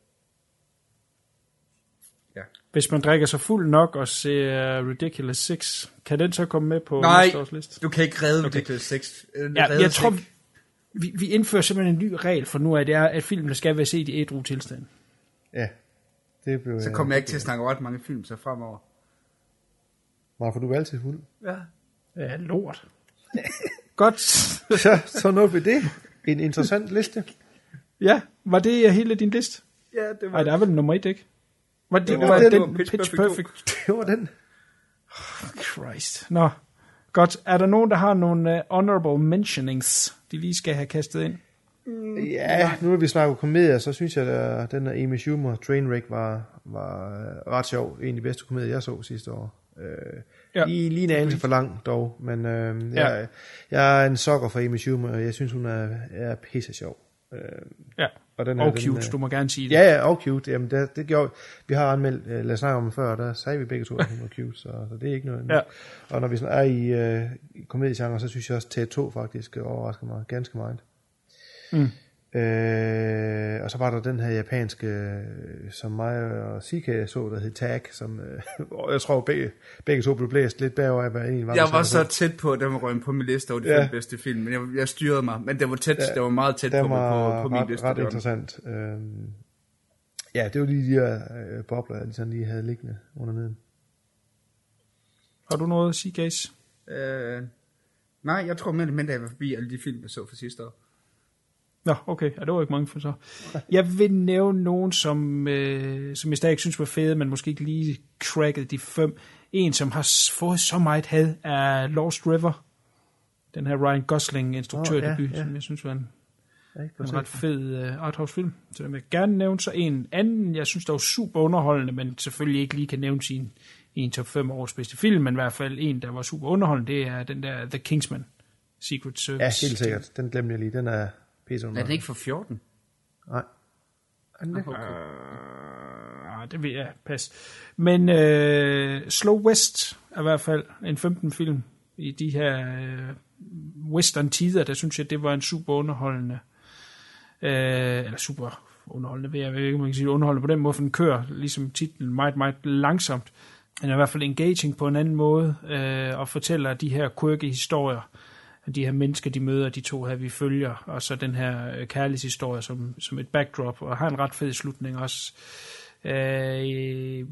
Hvis man drikker sig fuld nok og ser Ridiculous 6, kan den så komme med på Nej, næste års liste? du kan ikke redde okay. Ridiculous 6. Øh, Ja, jeg tror, ikke. vi, vi indfører simpelthen en ny regel for nu af, det er, at filmene skal være set i ædru tilstand. Ja. Det blev, Så kommer jeg ikke til at snakke ret mange film så fremover. Hvorfor du er altid fuld. Ja. Ja, lort. Godt. så, så nåede vi det. En interessant liste. Ja, var det hele din liste? Ja, det var... Nej, der er vel nummer et, ikke? Var det, Det var, var den, den, Pitch Pitch, Perfect Perfect? Det var den. Christ. Nå, godt. Er der nogen, der har nogle uh, honorable mentionings, de lige skal have kastet ind? Ja, nu har vi snakket komedier, så synes jeg, at den der Amy Schumer, Trainwreck, var, var øh, ret sjov. En af de bedste komedier, jeg så sidste år. Øh, Ja. ja. lige, lige en anelse for lang dog, men øh, Ja. jeg, jeg er en sokker for Amy Schumer, og jeg synes, hun er, er pisse sjov. Øh, Ja. Og den Og den, cute, øh, du må gerne sige det. Ja, ja, og cute. Jamen, det, det gjorde, vi har anmeldt, uh, lad os snakke om det før, og der sagde vi begge to, at hun var cute, så, så det er ikke noget. Ja. Og når vi sådan er i, uh, komediegenre, så synes jeg også, at T2 faktisk overrasker mig ganske meget. Mm. Øh, og så var der den her japanske, øh, som mig og CK så, der hed Tag, som øh, jeg tror begge, begge to blev blæst lidt bagover af, hvad en var. Jeg var så tæt på, at den var røget på min liste over de Ja. fem bedste film, men jeg, jeg styrede mig. Men det var tæt, Ja, det var meget tæt på, var på, på min ret, liste. ret det var den. interessant. Øhm, ja, det var lige de her øh, bobler, jeg lige, sådan lige havde liggende under neden. Har du noget at sige, Gaze? Øh, nej, jeg tror mere eller mindre, jeg var forbi alle de film, jeg så for sidste år. Nå, okay. Ja, det var ikke mange for så. Jeg vil nævne nogen, som, øh, som jeg stadig synes var fede, men måske ikke lige crackede de fem. En, som har fået så meget had, er Lost River. Den her Ryan Gosling instruktørdebut, Åh, ja, ja. som jeg synes var en, Jeg en ret fed uh, arthouse-film. Så den vil jeg gerne nævne. Så en anden, jeg synes, der var super underholdende, men selvfølgelig ikke lige kan nævne sin en top 5 års bedste film, men i hvert fald en, der var super underholdende, det er den der The Kingsman. Secret Service. Ja, helt sikkert. Den glemte jeg lige. Den er pisse Er den ikke for 14? Nej. Er den det? Ah, det vil jeg pas. Men øh, Slow West er i hvert fald en 15 film i de her øh, western tider, der synes jeg, det var en super underholdende, øh, eller super underholdende, ved jeg, jeg ved ikke, om man kan sige underholdende på den måde, for den kører, ligesom titlen, meget, meget langsomt. Den er i hvert fald engaging på en anden måde, øh, og fortæller de her quirky historier, de her mennesker, de møder, de to her, vi følger, og så den her øh, kærlighedshistorie som, som et backdrop, og har en ret fed slutning også. Øh,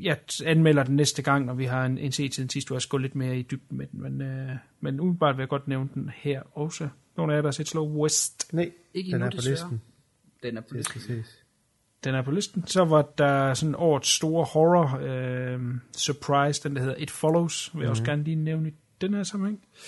jeg anmelder den næste gang, når vi har en, en set siden sidst, du har gå lidt mere i dybden med den, men, øh, men umiddelbart vil jeg godt nævne den her også. Nogle af jer, der har set Slow West, Nej, Ikke den endnu, er på listen. Den er på Det listen. skal ses. den er på listen. Så var der sådan årets store horror øh, surprise, den der hedder It Follows, vil jeg også gerne lige nævne i den her sammenhæng. Øh,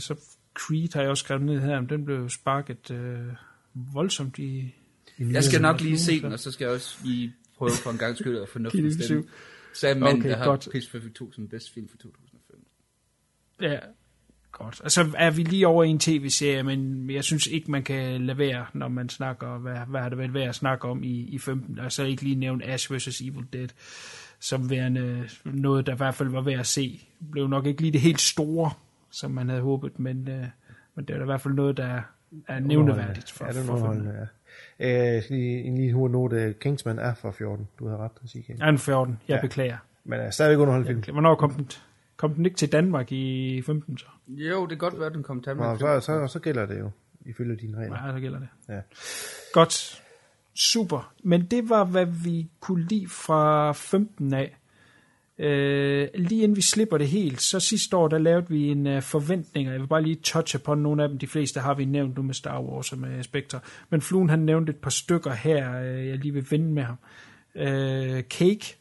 så Creed har jeg også skrevet ned her, men den blev sparket øh, voldsomt i... Jeg skal nok lige se den, og så skal jeg også lige prøve for en gang skyld at fornuftig stemme. Så er manden, Okay, der har godt. Pitch Perfect 2 som bedste film for 2005. Ja, godt. Og så er vi lige over i en tv-serie, men jeg synes ikke, man kan lade være, når man snakker, hvad, hvad har det været værd at snakke om i, i 15, og så ikke lige nævne Ash vs. Evil Dead, som værende noget, der i hvert fald var værd at se. Det blev nok ikke lige det helt store, som man havde håbet, men, øh, men det er da i hvert fald noget, der er nævneværdigt for, Ja, det er for underholdende, ja. Øh, jeg skal lige, en lige hurtig note. Kingsman er fra 14. Du havde ret at sige. Ja, en 14. Jeg Ja. beklager. Men er stadigvæk underholdende film. Hvornår kom den? Kom den ikke til Danmark i 15 så? Jo, det kan godt være, at den kom til Nå, Danmark. så, så, så gælder det jo, ifølge dine regler. Nej, så gælder det. Ja. Godt. Super. Men det var, hvad vi kunne lide fra 15 af. Øh, lige inden vi slipper det helt, så sidste år, der lavede vi en uh, forventning, og jeg vil bare lige touche på nogle af dem. De fleste har vi nævnt nu med Star Wars og med Spectre. Men Fluen, han nævnte et par stykker her, øh, jeg lige vil vende med ham. Øh, Cake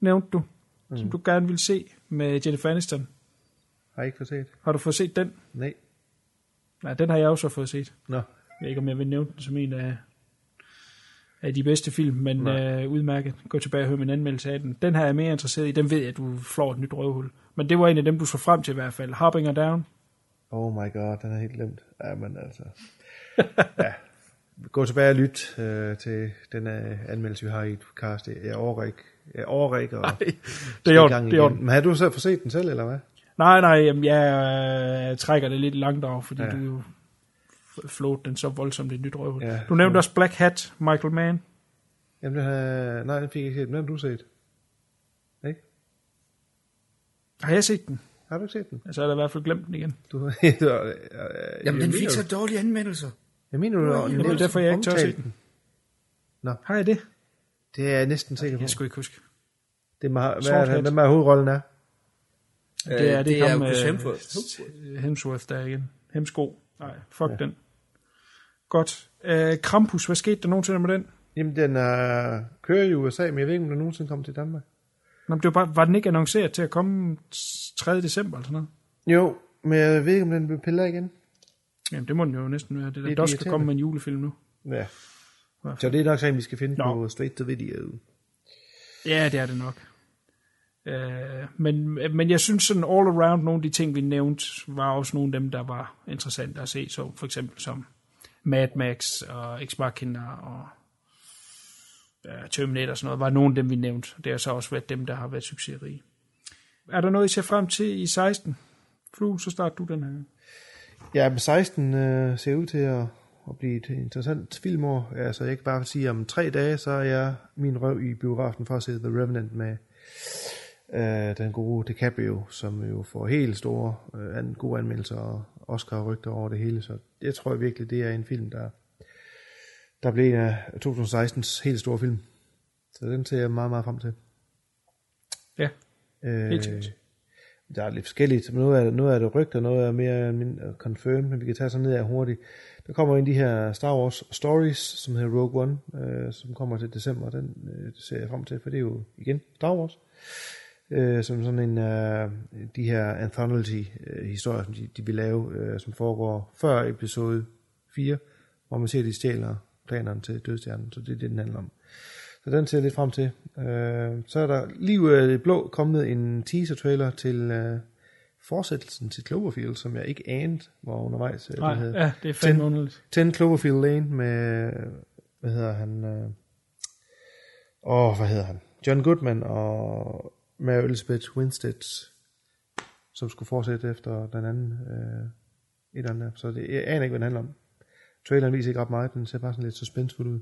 nævnte du, mm. som du gerne vil se med Jennifer Aniston. Har I ikke fået set? Har du fået set den? Nej. Nej, den har jeg også fået set. Nå. Jeg ved ikke, om jeg vil nævne den som en af, af de bedste film, men øh, udmærket. Gå tilbage og hør min anmeldelse af den. Den her er jeg mere interesseret i. Den ved jeg, at du flår et nyt røvhul. Men det var en af dem, du så frem til i hvert fald. Harbinger Down. Oh my god, den er helt glemt. Ja, men altså... ja. Gå tilbage og lyt øh, til den øh, anmeldelse, vi har i et cast. Jeg overgår ikke. Jeg overgår ikke. Og Det er gang det er Men har du så fået set den selv, eller hvad? Nej, nej, jamen, jeg øh, trækker det lidt langt over, fordi ja. du jo f- flåede den så voldsomt i et nyt røvhul. Ja. Du nævnte også Black Hat, Michael Mann. Jamen, den har... Nej, den fik jeg ikke set. Den har du set. Ikke? Har jeg set den? Har du ikke set den? Altså, jeg har i hvert fald glemt den igen. Du, du, øh, Jamen, den fik så dårlige anmeldelser. Jeg mener, du har det er derfor, jeg ikke tør at se den. Har jeg det? Det er jeg næsten sikker på. Jeg skulle ikke huske. Det er meget, hvad Sort er det, hvem er hovedrollen er? Det er, det det er ham, Hemsworth. Hemsworth der igen. Hemsko. Nej, fuck ja. den. Godt. Øh, Krampus, hvad skete der nogensinde med den? Jamen, den er, kører i USA, men jeg ved ikke, om den nogensinde kommer til Danmark. Nå, men det var, bare, var den ikke annonceret til at komme 3. december eller sådan noget? Jo, men jeg ved ikke, om den bliver pillet igen. Jamen, det må den jo næsten være. Det der, Lidt der skal irriterende. komme med en julefilm nu. Ja. Så det er nok sådan, vi skal finde Nå. på straight to video. Ja, det er det nok. Øh, men, men jeg synes sådan all around, nogle af de ting, vi nævnte, var også nogle af dem, der var interessante at se. Så for eksempel som Mad Max og Ex Machina og ja, Terminator og sådan noget, var nogle af dem, vi nævnte. Det har så også været dem, der har været succesrige. Er der noget, I ser frem til i 16? Flu, så starter du den her. Ja, men 16 øh, ser ud til at, at blive et interessant filmår. Altså, jeg kan bare sige, at om tre dage, så er jeg min røv i biografen for at se The Revenant med øh, den gode DiCaprio, som jo får helt store øh, an, gode anmeldelser og Oscar-rygter over det hele. Så jeg tror virkelig, det er en film, der, der blev en af 2016's helt store film. Så den ser jeg meget, meget frem til. Ja, Øh, Helt sikkert. der er lidt forskelligt. Men noget er, noget er det rygter, noget er mere min- confirmed, men vi kan tage sådan ned af hurtigt. Der kommer en af de her Star Wars Stories, som hedder Rogue One, øh, som kommer til december. Den øh, ser jeg frem til, for det er jo igen Star Wars. Øh, som sådan en øh, de her anthology-historier, som de, de vil lave, øh, som foregår før episode 4, hvor man ser, at de stjæler planerne til dødstjernen, så det er det, den handler om. Så den ser jeg lidt frem til. Øh, så er der lige ud af det blå kommet en teaser-trailer til øh, fortsættelsen til Cloverfield, som jeg ikke anede var undervejs. Øh, Nej, den ja, det er fandme underligt. 10 Cloverfield Lane med, hvad hedder han? Øh, åh, hvad hedder han? John Goodman og Mary Elizabeth Winstead, som skulle fortsætte efter den anden øh, et eller andet. Så det, jeg aner ikke, hvad den handler om. Traileren viser ikke ret meget, den ser bare sådan lidt suspensfuld ud.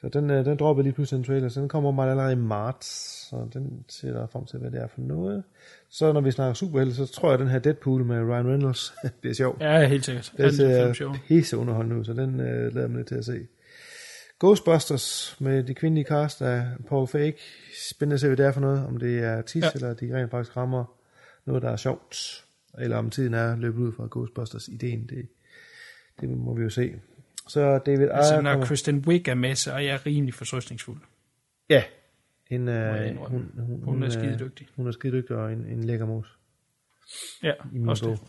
Så den, øh, den droppede lige pludselig en trailer, så den kommer meget allerede i marts, så den ser der frem til, hvad det er for noget. Så når vi snakker superhelte, så tror jeg, at den her Deadpool med Ryan Reynolds, det er sjovt. Ja, helt sikkert. Det Den ser pisse underholdende ud, så den øh, lader mig lidt til at se. Ghostbusters med de kvindelige cast af Paul Feig. Spændende at se, hvad det er for noget. Om det er tis, Ja. eller de rent faktisk rammer noget, der er sjovt. Eller om tiden er løbet ud fra Ghostbusters-ideen. Det, det må vi jo se. Så David Altså, Ayer når kommer... Kristen Wiig er med, så er jeg rimelig fortrøstningsfuld. Ja. En, øh, indrømme. hun, hun, Hun er øh, skidedygtig. Hun er skidedygtig og en, en lækker mus. Ja, i min også bog. det.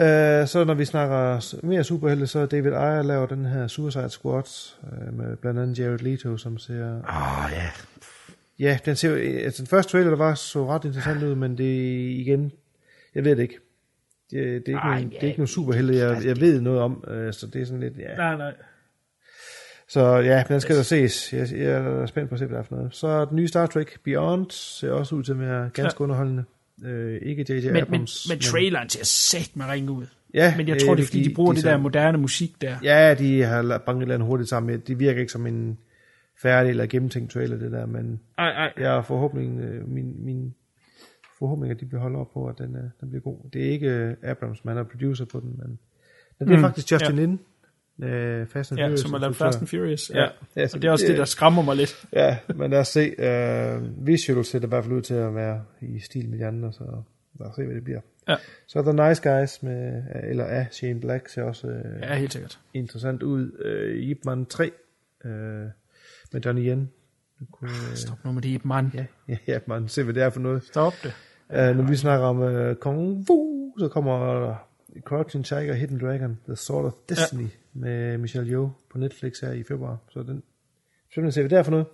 Uh, så når vi snakker mere superhelte, så er David Ayer laver den her Suicide Squad uh, med blandt andet Jared Leto, som ser... Ah, ja. Ja, den ser jo... Altså, den første trailer, der var, så ret interessant ud, men det igen... Jeg ved det ikke. Det, det, er, ikke Ej, nogen, det er ikke nogen superhelte, jeg, jeg ved noget om, uh, så det er sådan lidt... Ja. Nej, nej. Så ja, den skal der ses. Jeg, jeg er spændt på at se, hvad det er for noget. Så den nye Star Trek Beyond ser også ud til at være ganske ja. underholdende. Uh, ikke J.J. Men, men, Abrams. men traileren ser sæt med ringe ud. Ja, Men jeg tror, det er fordi, de bruger det der så- moderne musik der. Ja, de har banket andet hurtigt sammen. Det virker ikke som en færdig eller gennemtænkt trailer, det der, men Ej, ej. jeg har forhåbning, øh, min, min forhåbning, at de vil holde op på, at den, øh, den bliver god. Det er ikke øh, Abrams, man er producer på den, men, men det er Mm, faktisk Justin ja. Lin, øh, Fast and Ja, Furious. som har lavet. Fast and Furious. Ja. Ja. Ja, Og det er også det- det, der skræmmer mig lidt. Ja, men lad os se. Uh, visual ser det i hvert fald ud til at være i stil med de andre, så lad os se, hvad det bliver. Ja. Så The Nice Guys, med, eller af Shane Black, ser også øh, Ja, helt sikkert. interessant ud. Øh, Ip Man 3 øh, med Donnie Yen. Kunne, øh, Stop nu med det, mand. ja, ja, ja, man ser, hvad det er for noget. Stop det. Uh, når vi snakker om uh, Kung Fu, så kommer Crouching Tiger, Hidden Dragon, The Sword of Destiny ja. med Michelle Yeoh på Netflix her i februar. Så den spændende at se, hvad det er for noget.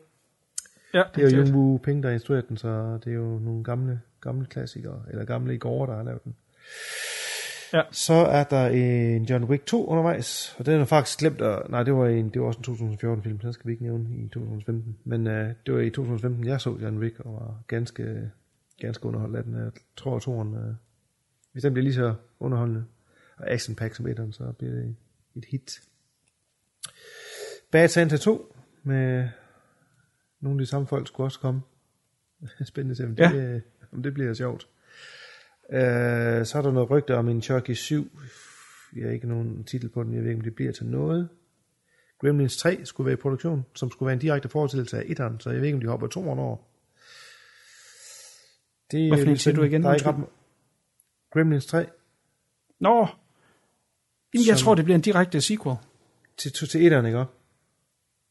Ja, Det er jo Jung Woo Ping, der har instrueret den, så det er jo nogle gamle, gamle klassikere, eller gamle i går, der har lavet den. Ja. Så er der en John Wick 2 undervejs, og den er faktisk glemt at, nej, det var, en, det var også en 2014 film, så den skal vi ikke nævne i 2015. Men uh, det var i 2015, jeg så John Wick, og var ganske, ganske underholdt af den. Jeg tror, at toren, uh, hvis den bliver lige så underholdende, og action pack som etteren, så bliver det et hit. Bad Santa 2 med nogle af de samme folk skulle også komme. Spændende se, om det, Ja. om det bliver sjovt. Uh, så er der noget rygter om en Chucky 7. Jeg har ikke nogen titel på den, jeg ved ikke, om det bliver til noget. Gremlins 3 skulle være i produktion, som skulle være en direkte forestillelse af etteren, så jeg ved ikke, om de hopper to år over. Det er Hvad for du igen? Der er ikke ret... Gremlins 3 Nå. Jamen, jeg Som- tror, det bliver en direkte sequel. til, til, til etteren, ikke også?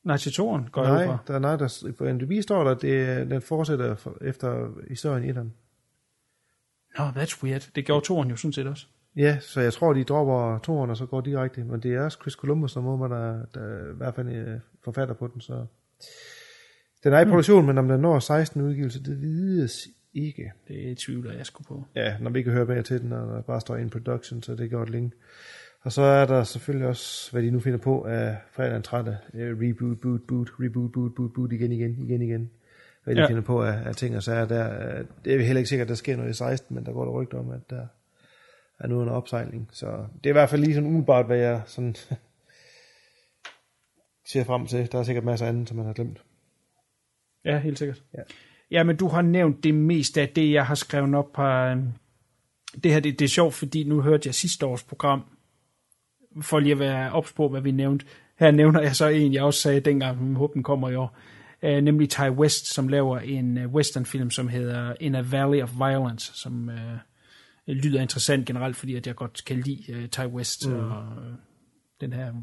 Nej, til toren går jeg Nej, fra. der, nej, der, på NDB står der, det, den fortsætter for, efter historien i etteren. Nå, that's weird. Det gjorde toren jo sådan set også. Ja, så jeg tror, de dropper toeren, og så går direkte. Men det er også Chris Columbus, der må der, der i hvert fald er forfatter på den, så... Den er i produktion, men om den når 16 udgivelse, det vides ikke. Det tvivler jeg sgu på. Ja, når vi ikke hører mere til den, og der bare står in production, så det går et længe. Og så er der selvfølgelig også, hvad de nu finder på af fredag den 13. Uh, reboot, boot, boot, reboot, boot, boot, boot, igen, igen, igen, igen. Hvad de Ja. finder på af, af ting og sager der. øh, Det er heller ikke sikkert, at der sker noget i 16, men der går der rygter om, at der er noget under opsejling. Så det er i hvert fald lige sådan umiddelbart, hvad jeg sådan ser frem til. Der er sikkert masser af andet, som man har glemt. Ja, helt sikkert. Ja. Ja, men du har nævnt det meste af det, jeg har skrevet op på... øhm, Det her, det, det er sjovt, fordi nu hørte jeg sidste års program, for lige at være ops på, hvad vi nævnte. Her nævner jeg så en, jeg også sagde dengang, men håber den kommer i år. Uh, nemlig Ty West, som laver en uh, westernfilm, som hedder In a Valley of Violence, som uh, lyder interessant generelt, fordi at jeg godt kan lide uh, Ty West mm. og uh, den her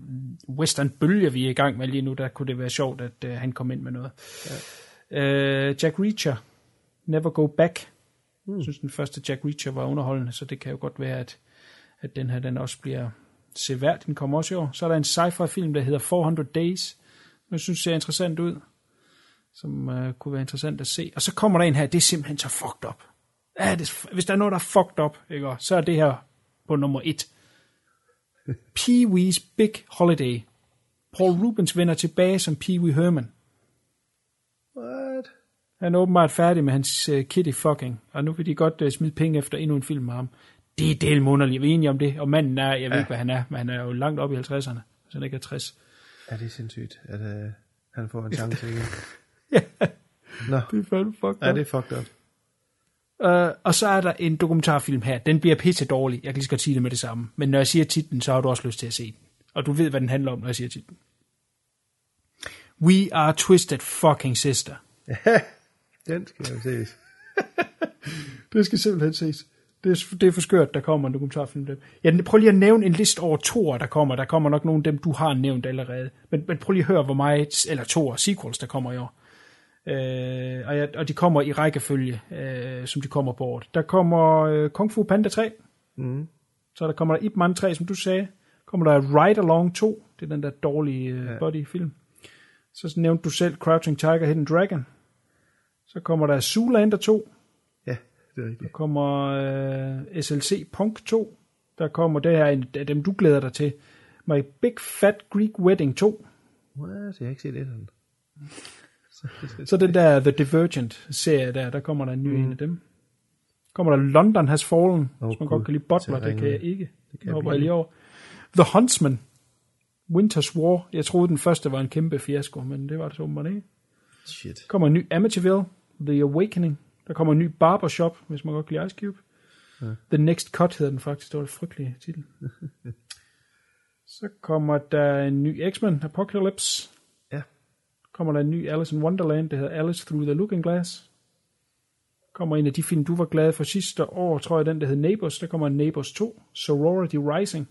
western-bølge, vi er i gang med lige nu, der kunne det være sjovt, at uh, han kom ind med noget. Ja. Uh, Jack Reacher, Never Go Back. Mm. Jeg synes, den første Jack Reacher var underholdende, så det kan jo godt være, at, at den her den også bliver seværd. Den kommer også i år. Så er der en sci-fi film, der hedder 400 Days, som jeg synes ser interessant ud, som uh, kunne være interessant at se. Og så kommer der en her, det er simpelthen så fucked up. Ja, det, hvis der er noget, der er fucked up, ikke? så er det her på nummer et. Pee-wee's Big Holiday. Paul Rubens vender tilbage som Pee-wee Herman. Han er åbenbart færdig med hans uh, kitty fucking, og nu vil de godt uh, smide penge efter endnu en film med ham. Det er del underligt. Vi er enige om det, og manden er, jeg ved ikke, hvad han er, men han er jo langt op i 50'erne, hvis han ikke er 60. Ja, det er sindssygt, at uh, han får en chance igen. ja, Nå, det er fandme fucked ja, up. det er fucked up. Uh, og så er der en dokumentarfilm her. Den bliver pisse dårlig. Jeg kan lige så godt sige det med det samme. Men når jeg siger titlen, så har du også lyst til at se den. Og du ved, hvad den handler om, når jeg siger titlen. We are twisted fucking sister. Den skal jo ses. Det skal simpelthen ses. Det er, det er for skørt, der kommer en dokumentarfilm. Der. Jeg prøv lige at nævne en liste over toer, der kommer. Der kommer nok nogle af dem, du har nævnt allerede. Men, men prøv lige at høre, hvor meget, eller toer, sequels, der kommer i år. Øh, og, jeg, og de kommer i rækkefølge, øh, som de kommer på året. Der kommer øh, Kung Fu Panda 3. Mm. Så der kommer der Ip Man 3, som du sagde. Kommer der Ride Along 2. Det er den der dårlige øh, Ja. body-film. Så nævnte du selv Crouching Tiger, Hidden Dragon. Så kommer der Zoolander 2. Ja, det er Der rigtigt. kommer øh, SLC Punk 2. Der kommer det her en af dem, du glæder dig til. My Big Fat Greek Wedding 2. What? Jeg har ikke set det. Så den der The Divergent-serie der, der kommer der en ny mm. en af dem. Kommer der London Has Fallen, Åh, hvis man cool. godt kan lide Butler, Det kan jeg ikke. Det kan jeg lige over. The Huntsman, Winter's War. Jeg troede, den første var en kæmpe fiasko, men det var det så åbenbart ikke. Shit. Der kommer en ny Amityville, The Awakening. Der kommer en ny Barbershop, hvis man godt kan lide Ice Cube. Ja. The Next Cut hedder den faktisk. Det var en frygtelig titel. Så kommer der en ny X-Men Apocalypse. Ja. Kommer der en ny Alice in Wonderland, der hedder Alice Through the Looking Glass. Kommer en af de film, du var glad for sidste år, tror jeg, den der hed Neighbors. Der kommer en Neighbors 2, Sorority Rising.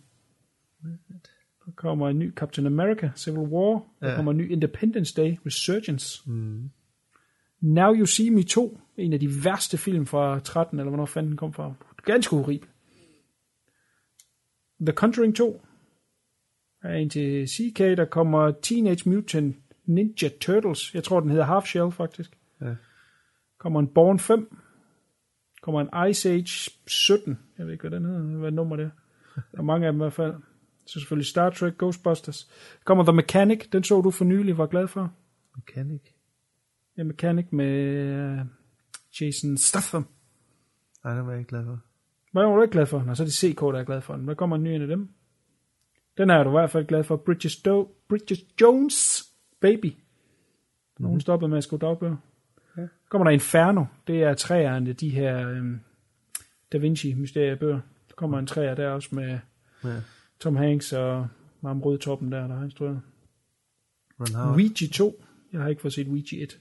Der kommer en ny Captain America, Civil War. Der Ja. kommer en ny Independence Day, Resurgence. Mm. Now You See Me 2, en af de værste film fra 13, eller hvornår fanden den kom fra. Ganske horribel. The Conjuring 2 er en til CK, der kommer Teenage Mutant Ninja Turtles. Jeg tror, den hedder Half Shell, faktisk. Ja. Kommer en Born 5. Kommer en Ice Age 17. Jeg ved ikke, hvad den hedder, hvad nummer det er. Der er mange af dem i hvert fald. Så selvfølgelig Star Trek, Ghostbusters. Kommer The Mechanic, den så du for nylig, var glad for. Mechanic. Ja, Mechanic med øh, Jason Statham. Nej, den var jeg ikke glad for. Hvad var du ikke glad for? Nå, så er det CK, der er glad for den. Hvad kommer en ny en af dem? Den er du i hvert fald glad for. Bridges, Do- Bridges Jones Baby. Nogen mm. stoppede med at skrive dagbøger. Ja. Kommer der Inferno. Det er træerne, de her øhm, Da Vinci mysteriebøger. Der kommer en træer der også med Ja. Tom Hanks og ham rødtoppen der, der har instrueret. Howard. Ouija 2. Jeg har ikke fået set Ouija 1.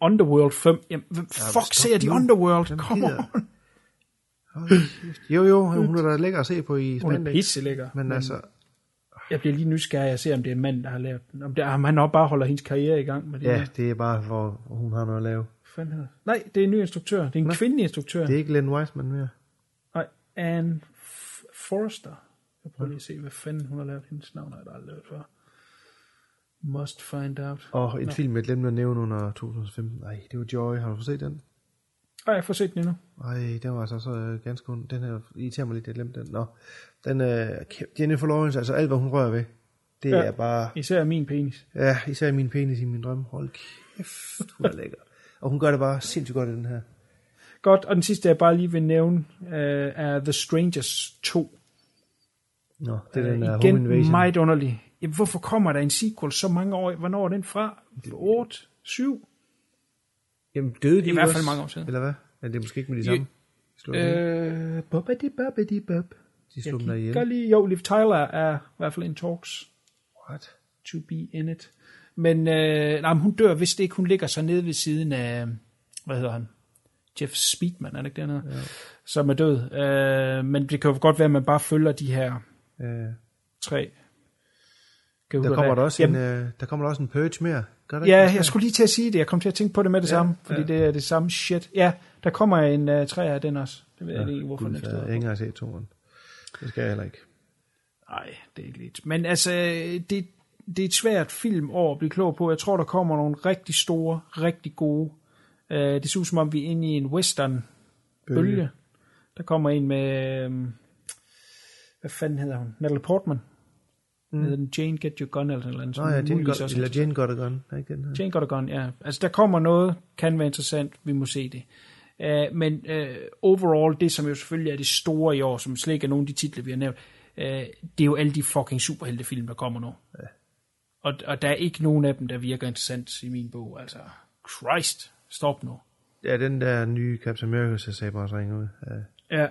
Nej. Underworld 5. Jamen, hvem fuck stop ser de nu. Underworld? Hvem Come gider? on. Jo, jo, hun er da lækker at se på i Hun er spandex. pisselækker. Men altså, Jeg bliver lige nysgerrig at se, om det er en mand, der har lavet den. Om, det, om han også bare holder hendes karriere i gang med det. ja, der. det er bare, hvor hun har noget at lave. Fanden? Nej, det er en ny instruktør. Det er en Nå. kvindelig instruktør. Det er ikke Len Wiseman mere. Nej, Anne Forrester. Jeg prøver lige at se, hvad fanden hun har lavet. Hendes navn har jeg aldrig lavet før. Must find out. Og en Nå. film, jeg glemte at nævne under 2015. Nej, det var Joy. Har du fået set den? Har jeg fået set den endnu? Ej, den var altså så øh, ganske ond. Den her irriterer mig lidt, jeg glemte den. Nå, den øh, Jennifer Lawrence, altså alt hvad hun rører ved, det Ja. er bare, Især min penis. ja, især min penis i min drøm. Hold kæft, hun er lækker. Og hun gør det bare sindssygt godt i den her. Godt, og den sidste, jeg bare lige vil nævne, øh, er The Strangers 2. Nå, det er den Øh, der Home Igen Invasion. meget underlig. Jamen, hvorfor kommer der en sequel så mange år? Hvornår er den fra? 8? 7? Jamen døde de I hvert også? fald mange år siden. Eller hvad? Ja, det er måske ikke med de Jo. samme. Ihjel. Øh, bobbidi bobbidi bob. de slog dem ihjel. lige, jo, Liv Tyler er i hvert fald in talks What? to be in it. Men, øh, nej, men hun dør, hvis det ikke, hun ligger så nede ved siden af, hvad hedder han? Jeff Speedman, er det ikke dernede? Ja. Som er død. Øh, men det kan jo godt være, at man bare følger de her Øh, tre. Kan der kommer der også Jamen, en, øh, der kommer der også en purge mere. Gør der Ja, ikke? jeg skulle lige til at sige det. Jeg kom til at tænke på det med det ja, samme, fordi ja. det er det samme shit. Ja, der kommer en uh, træ af den også. Det ved jeg ikke, hvorfor den ikke jeg har ikke engang set toren. Det skal jeg heller ikke. Nej, det er ikke lidt. Men altså, det, det er et svært filmår at blive klog på. Jeg tror, der kommer nogle rigtig store, rigtig gode. Uh, det ser ud som om, vi er inde i en western bølge. bølge. Der kommer en med, um, hvad fanden hedder hun? Natalie Portman. Mm. Jane Get Your Gun eller noget. Nå ja, Jane got, eller Jane got a gun. Ikke den her? Jane Got a Gun, ja. Altså, der kommer noget, kan være interessant, vi må se det. Uh, men uh, overall, det som jo selvfølgelig er det store i år, som slet ikke er nogen af de titler, vi har nævnt, uh, det er jo alle de fucking superheltefilm, der kommer nu. Ja. Og, og der er ikke nogen af dem, der virker interessant i min bog. Altså, Christ, stop nu. Ja, den der nye Captain America, så sagde bare ringe ud. Ja. Ja,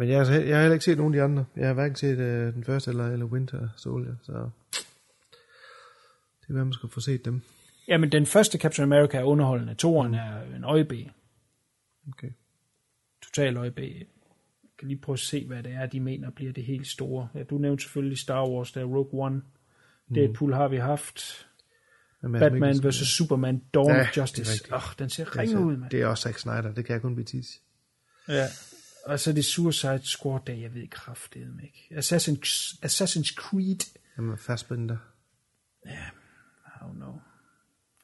Men jeg, har- jeg har heller ikke set nogen af de andre. Jeg har hverken set øh, den første eller, eller Winter Soldier, så det er hvad man skal få set dem. Jamen, den første Captain America er underholdende. Toren er en øjeb. Okay. Total øjeb. Jeg kan lige prøve at se, hvad det er, de mener bliver det helt store. Ja, du nævnte selvfølgelig Star Wars, der er Rogue One. Deadpool har vi haft. Men Mads Batman vs. Superman, Dawn Ja, of Justice. Åh, oh, den ser ringe ud, mand. det er også Zack Snyder, det kan jeg kun betis. Ja. Og så er det Suicide Squad, der jeg ved kraftedeme ikke. Assassin's, Assassin's Creed, Jamen, Fassbinder. I don't know.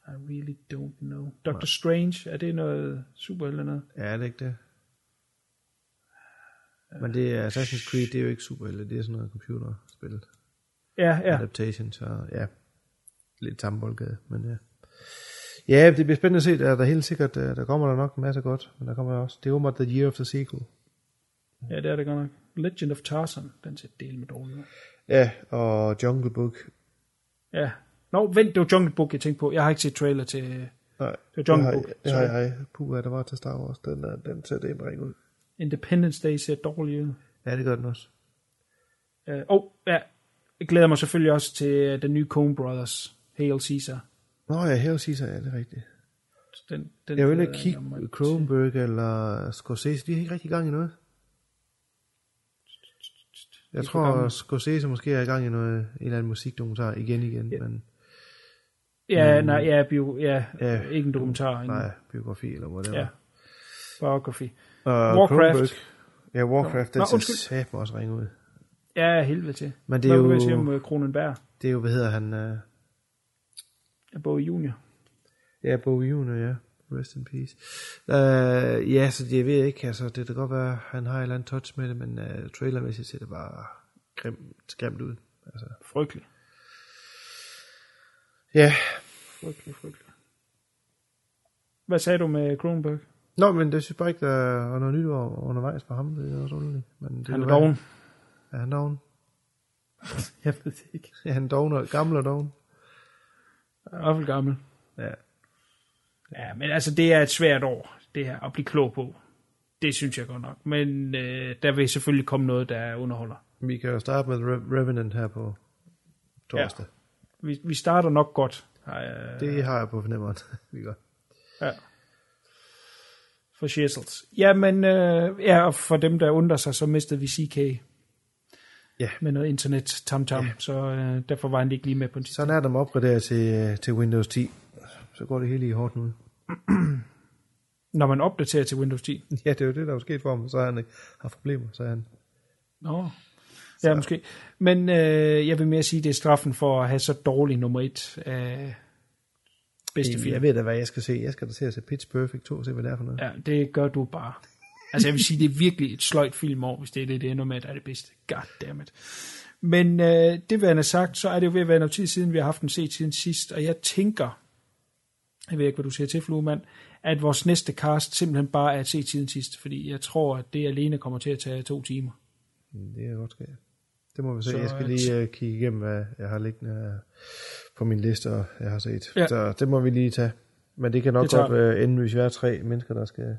I really don't know. Doctor Strange, er det noget super eller noget? Ja, er det ikke det? Men det er Assassin's Creed, det er jo ikke super, eller det er sådan noget computerspil. Ja, ja. Adaptation, så ja. Lidt sammenboldgade, men ja. Ja, det bliver spændende at se. Der er der helt sikkert, øh, der kommer der nok en masse godt, men der kommer også, det er åbenbart The Year of the Sequel. Ja, det er det godt nok. Legend of Tarzan, den ser del med dårligt. ud. Ja, og Jungle Book. Ja. Nå, vent, det var Jungle Book, jeg tænkte på. Jeg har ikke set trailer til Nej, Det var Jungle det har, Book, Det har jeg. Puh, der var til Star Wars. Den, den ser det ring ud. Independence Day, ser dårligt ud. Ja, det gør den også. Øh, oh, ja. Jeg glæder mig selvfølgelig også til øh, den nye Coen Brothers, Hail Caesar. Nå ja, Hail Caesar, ja, det er rigtigt. Den, den Jeg vil ikke kigge. Cronenberg eller Scorsese. De er ikke rigtig gang i noget. Jeg tror, gamle. Scorsese måske er i gang i noget, en eller anden musikdokumentar igen igen, Ja. men Ja, nej, ja, bio, ja, Ja. ja, ikke en dokumentar. En, nej, biografi eller whatever. Ja, biografi. Og Warcraft. Cronenberg, ja, Warcraft, Nå, den ser også ringe ud. Ja, helvede til. Men det er Hvad jo- sige om uh, Kronenberg? Det er jo, hvad hedder han? Uh, Jeg bor junior. ja, Bo Junior, ja. Rest in peace. Uh, ja, så jeg ved ikke, altså, det kan godt være, han har et eller andet touch med det, men uh, trailermæssigt ser det bare grimt, grimt ud. Altså, Frygtelig. ja, Frygtelig, frygtelig. Hvad sagde du med Kronenberg? Nå, men det synes bare ikke, der er noget nyt undervejs for ham. Det er også underligt. Men det Han er doven. Er han doven? Jeg ved det ikke. Ja, han er doven og gammel og doven. Er i hvert fald gammel. Ja. Ja, men altså, det er et svært år, det her, at blive klog på. Det synes jeg godt nok. Men øh, der vil selvfølgelig komme noget, der underholder. Vi kan jo starte med Re- Revenant her på torsdag. Vi, vi starter nok godt. Har jeg, Ja. Det har jeg på fornemmeren. Vi gør. Ja. For shizzles. Ja, men øh, ja, og for dem, der undrer sig, så mistede vi CK. Ja. Med noget internet tam-tam, ja. så øh, derfor var han ikke lige med på den sidste. Sådan er det opgradere til, til Windows 10. Så går det hele i hårdt nu. Når man opdaterer til Windows 10. Ja, det er jo det, der er sket for ham. Så har han haft problemer. Så han... Nå, ja, måske. Men øh, jeg vil mere sige, det er straffen for at have så dårlig nummer et af bedste film. Jeg ved da, hvad jeg skal se. Jeg skal da til at se Pitch Perfect 2, se hvad det er for noget. Ja, det gør du bare. Altså jeg vil sige, det er virkelig et sløjt filmår, hvis det er det, det ender med, at det er det bedste. Goddammit. Men øh, det værende sagt, så er det jo ved at være noget tid siden, vi har haft den set siden sidst, og jeg tænker, jeg ved ikke, hvad du siger til, Fluemand, at vores næste cast simpelthen bare er at se siden sidst, fordi jeg tror, at det alene kommer til at tage to timer. Det er godt ske. Det må vi se. Så, jeg skal øh, lige uh, kigge igennem, hvad jeg har liggende øh, på min liste, og jeg har set. Ja. Så det må vi lige tage. Men det kan nok Det godt uh, ende, hvis vi er tre mennesker, der skal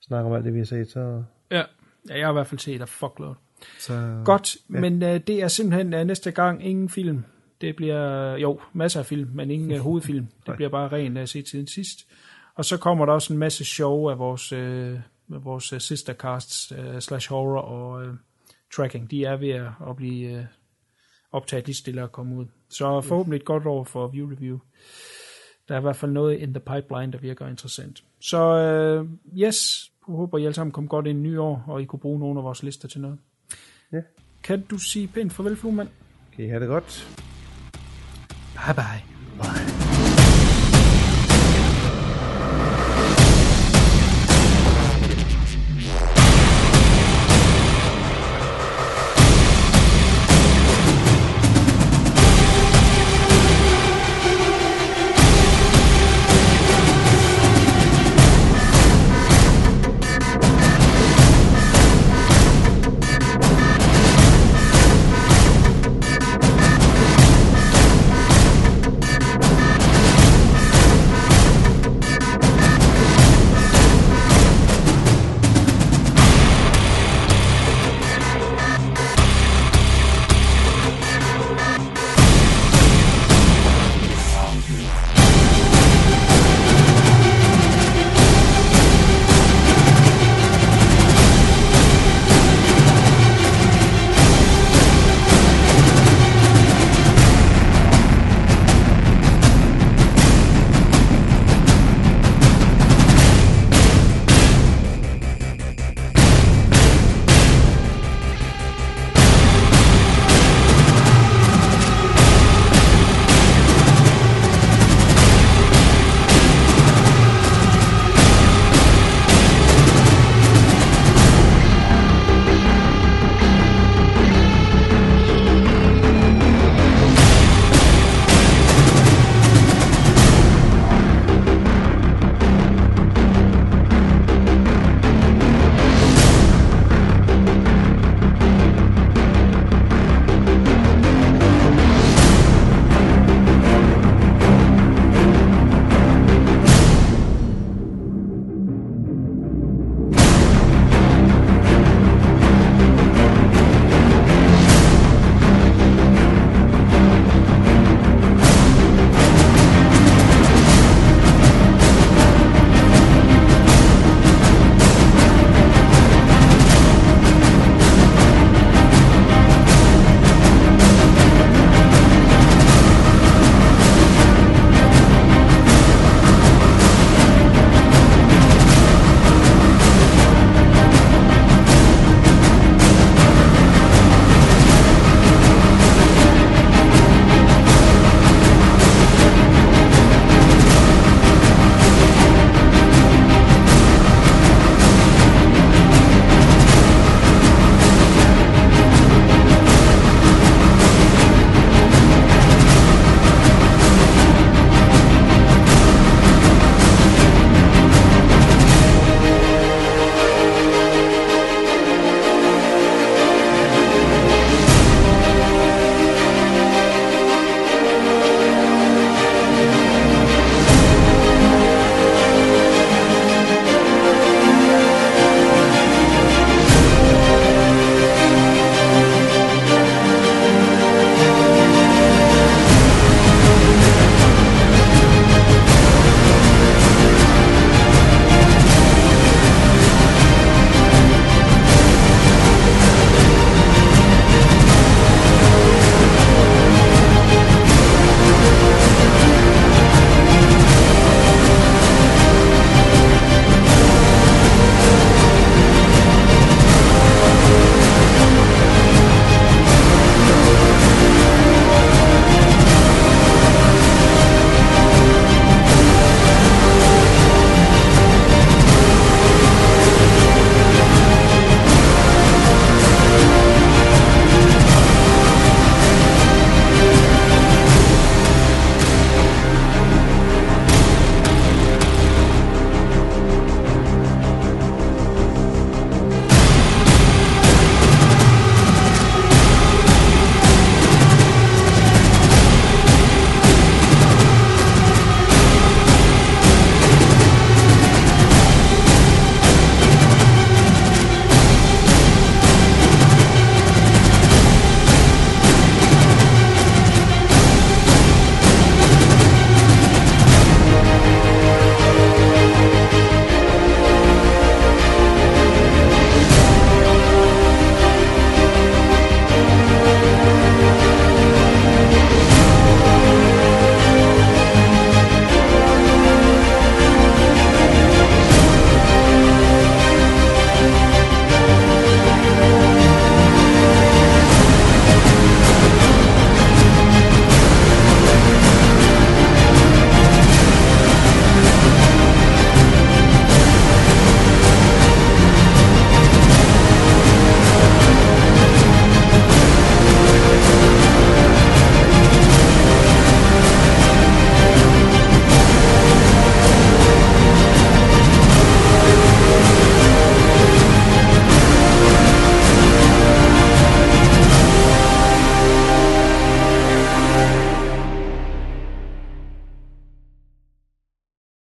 snakke om alt det, vi har set. Så, Ja, ja jeg har i hvert fald set af fuckload. så Godt, Ja. men øh, det er simpelthen øh, næste gang ingen film. Det bliver, jo, masser af film, men ingen øh, hovedfilm. Det bliver bare ren at se tiden sidst. Og så kommer der også en masse show af vores, øh, vores øh, sistercasts øh, slash horror og øh, tracking. De er ved at, at blive øh, optaget lige stille og komme ud. Så forhåbentlig et godt år for View Review. Der er i hvert fald noget in the pipeline, der virker interessant. Så øh, yes, jeg håber I alle sammen kom godt ind i nye år, og I kunne bruge nogle af vores lister til noget. Ja. Kan du sige pænt farvel, Fluemand? kan I have det godt. 拜拜，拜。